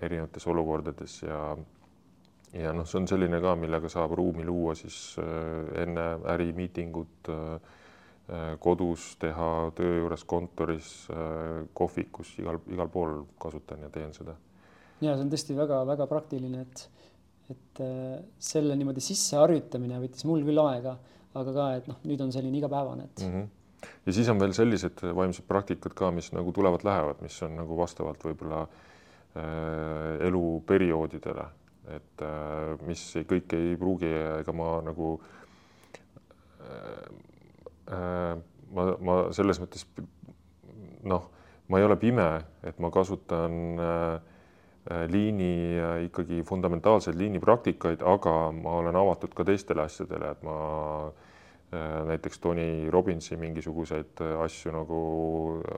erinevates olukordades ja ja noh, see on selline ka, millega saab ruumi luua siis äh, enne ärimiitingut äh, äh, kodus teha, töö juures, kontoris, kohvikus, igal, igal pool kasutan ja teen seda. ja see on tõesti väga-väga praktiline, et, et selle niimoodi sisseharjutamine võttis mul küll aega, aga ka, et noh, nüüd on selline igapäevane, et mm. -hmm ja siis on veel sellised vaimsed praktikad ka, mis nagu tulevad-lähevad, mis on nagu vastavalt võib-olla äh, eluperioodidele. Et äh, mis kõik ei pruugi, ega ma nagu äh, äh, ma, ma selles mõttes noh, ma ei ole pime, et ma kasutan liini ikkagi fundamentaalseid liinipraktikaid, aga ma olen avatud ka teistele asjadele, et ma näiteks Tony Robbinsi mingisuguseid asju nagu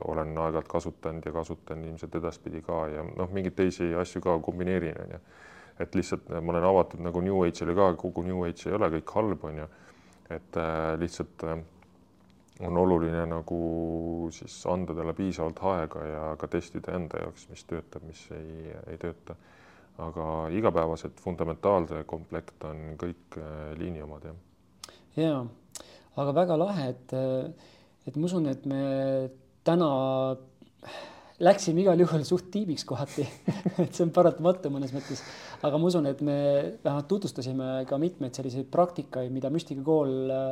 olen aeg-ajalt kasutanud ja kasutan ilmselt edaspidi ka ja noh, mingeid teisi asju ka kombineerin, onju et lihtsalt ma olen avatud nagu New Age'ile ka, kogu New Age ei ole kõik halb, on ju. et äh, lihtsalt äh, on oluline nagu siis anda talle piisavalt aega ja ka testida enda jaoks, mis töötab, mis ei, ei tööta. aga igapäevased fundamentaalse komplekt on kõik äh, liini omad, jah. ja, aga väga lahe, et, et ma usun, et me täna läksime igal juhul suht tiibiks kohati et see on paratamatu mõnes mõttes, aga ma usun, et me vähemalt tutvustasime ka mitmeid selliseid praktikaid, mida müstikakool äh,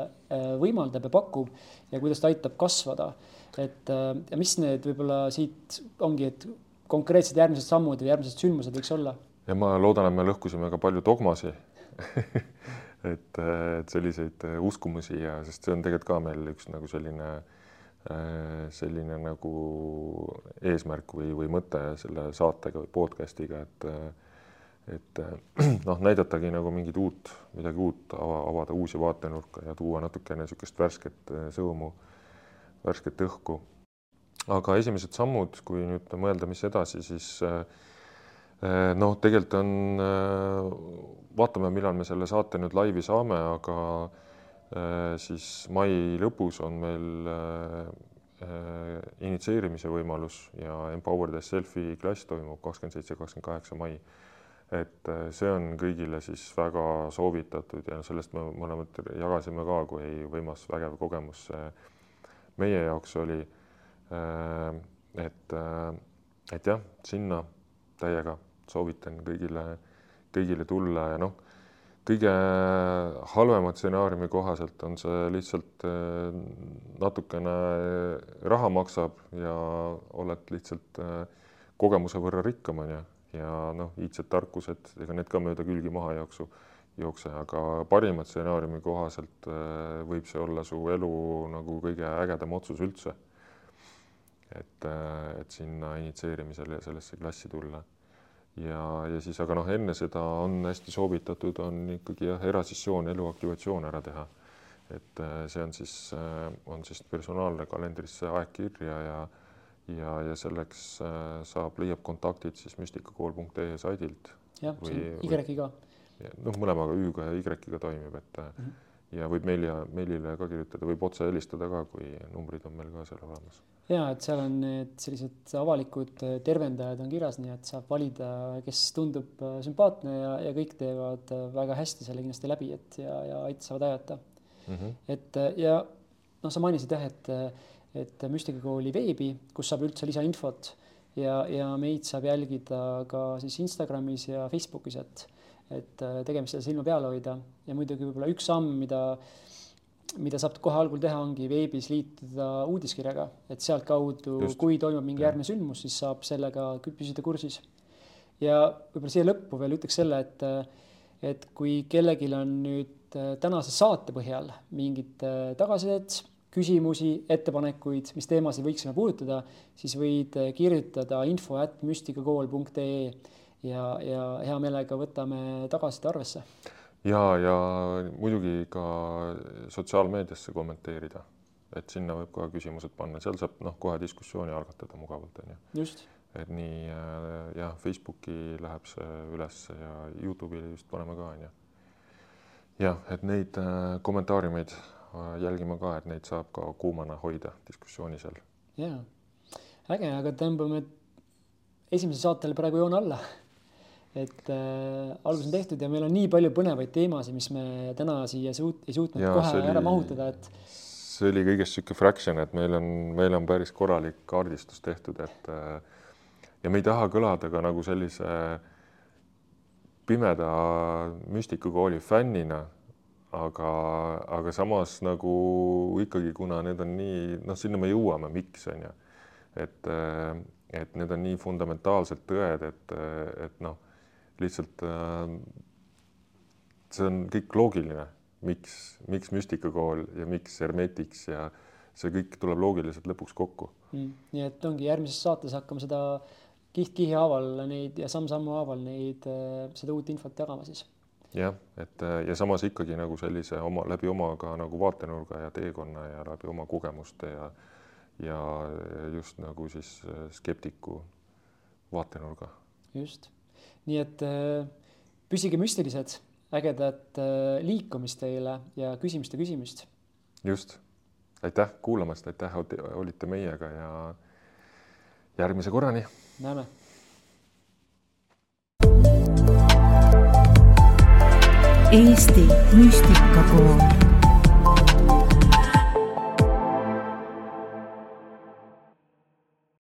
võimaldab ja pakub ja kuidas ta aitab kasvada. et äh, ja mis need võib-olla siit ongi, et konkreetsed järgmised sammud või järgmised sündmused võiks olla? ja ma loodan, et me lõhkusime ka palju dogmasi et, et selliseid uskumusi ja, sest see on tegelikult ka meil üks nagu selline äh, Äh, selline nagu eesmärk või, või mõte selle saatega või podcast'iga, et et noh, näidatagi nagu mingit uut, midagi uut, avada uusi vaatenurka ja tuua natukene niisugust värsket äh, sõõmu, värsket õhku. aga esimesed sammud, kui nüüd mõelda, mis edasi, siis äh, noh, tegelikult on, vaatame, millal me selle saate nüüd laivi saame, aga Äh, siis mai lõpus on meil äh, äh, initsieerimise võimalus ja Empower the Selfie klass toimub kakskümmend seitse, kakskümmend kaheksa mai. et see on kõigile siis väga soovitatud ja sellest me mõlemad jagasime ka, kui võimas vägev kogemus see meie jaoks oli. et, et jah, sinna täiega soovitan kõigile, kõigile tulla ja noh kõige halvema stsenaariumi kohaselt on see lihtsalt eh, natukene raha maksab ja oled lihtsalt eh, kogemuse võrra rikkam, on ju, ja noh, iidsed tarkused, ega need ka mööda külgi maha jooksu, jookse, aga parima stsenaariumi kohaselt eh, võib see olla su elu nagu kõige ägedam otsus üldse. Et, et sinna initsieerimisele ja sellesse klassi tulla ja, ja siis, aga noh, enne seda on hästi soovitatud, on ikkagi jah, erasessioon, eluaktivatsioon ära teha. et äh, see on siis, äh, on siis personaalne kalendrisse aeg kirja ja ja, ja selleks äh, saab, leiab kontaktid siis müstikakool.ee saidilt. jah, see on Y-ga. noh, mõlemaga Ü-ga ja Y-ga toimib, et mm -hmm. ja võib meili, meilile ka kirjutada, võib otse helistada ka, kui numbrid on meil ka seal olemas ja et seal on need sellised avalikud äh, tervendajad on kirjas, nii et saab valida, kes tundub äh, sümpaatne ja, ja kõik teevad äh, väga hästi selle kindlasti läbi, et ja, ja aitavad aidata mm. -hmm. et ja noh, sa mainisid jah, et, et Müstikakooli veebi, kus saab üldse lisainfot ja, ja meid saab jälgida ka siis Instagramis ja Facebookis, et, et tegemist seda silma peal hoida ja muidugi võib-olla üks samm, mida mida saab kohe algul teha, ongi veebis liituda uudiskirjaga, et sealtkaudu, kui toimub mingi järgmine sündmus, siis saab sellega püsida kursis. ja võib-olla siia lõppu veel ütleks selle, et, et kui kellelgi on nüüd äh, tänase saate põhjal mingit äh, tagasisidet, küsimusi, ettepanekuid, mis teemasid võiksime puudutada, siis võid äh, kirjutada info at müstikakool.ee ja, ja hea meelega võtame tagasiside arvesse ja, ja muidugi ka sotsiaalmeediasse kommenteerida, et sinna võib kohe küsimused panna, seal saab noh, kohe diskussiooni algatada mugavalt onju. just. et nii äh, jah, Facebooki läheb see üles ja Youtube'i vist paneme ka onju. jah, et neid äh, kommentaariumeid äh, jälgima ka, et neid saab ka kuumana hoida diskussiooni seal. ja, äge, aga tõmbame esimesele saatele praegu joone alla et äh, algus on tehtud ja meil on nii palju põnevaid teemasid, mis me täna siia suut-, ei suutnud ja, kohe oli, ära mahutada, et. see oli kõigest niisugune fraction, et meil on, meil on päris korralik kaardistus tehtud, et äh, ja me ei taha kõlada ka nagu sellise pimeda müstikukooli fännina, aga, aga samas nagu ikkagi, kuna need on nii, noh, sinna me jõuame, miks on ju, et, äh, et need on nii fundamentaalsed tõed, et, et noh lihtsalt äh, see on kõik loogiline, miks, miks müstikakool ja miks Hermetics ja see kõik tuleb loogiliselt lõpuks kokku mm,. nii et ongi järgmises saates hakkame seda kiht-kihi haaval neid ja samm-sammu haaval neid, äh, seda uut infot jagama siis. jah, et äh, ja samas ikkagi nagu sellise oma läbi oma ka nagu vaatenurga ja teekonna ja läbi oma kogemuste ja ja just nagu siis skeptiku vaatenurga. just nii et äh, püsige müstilised, ägedat äh, liikumist teile ja küsimiste küsimist. just, aitäh kuulamast, aitäh, olite meiega ja järgmise korrani. näeme. Eesti Müstikakool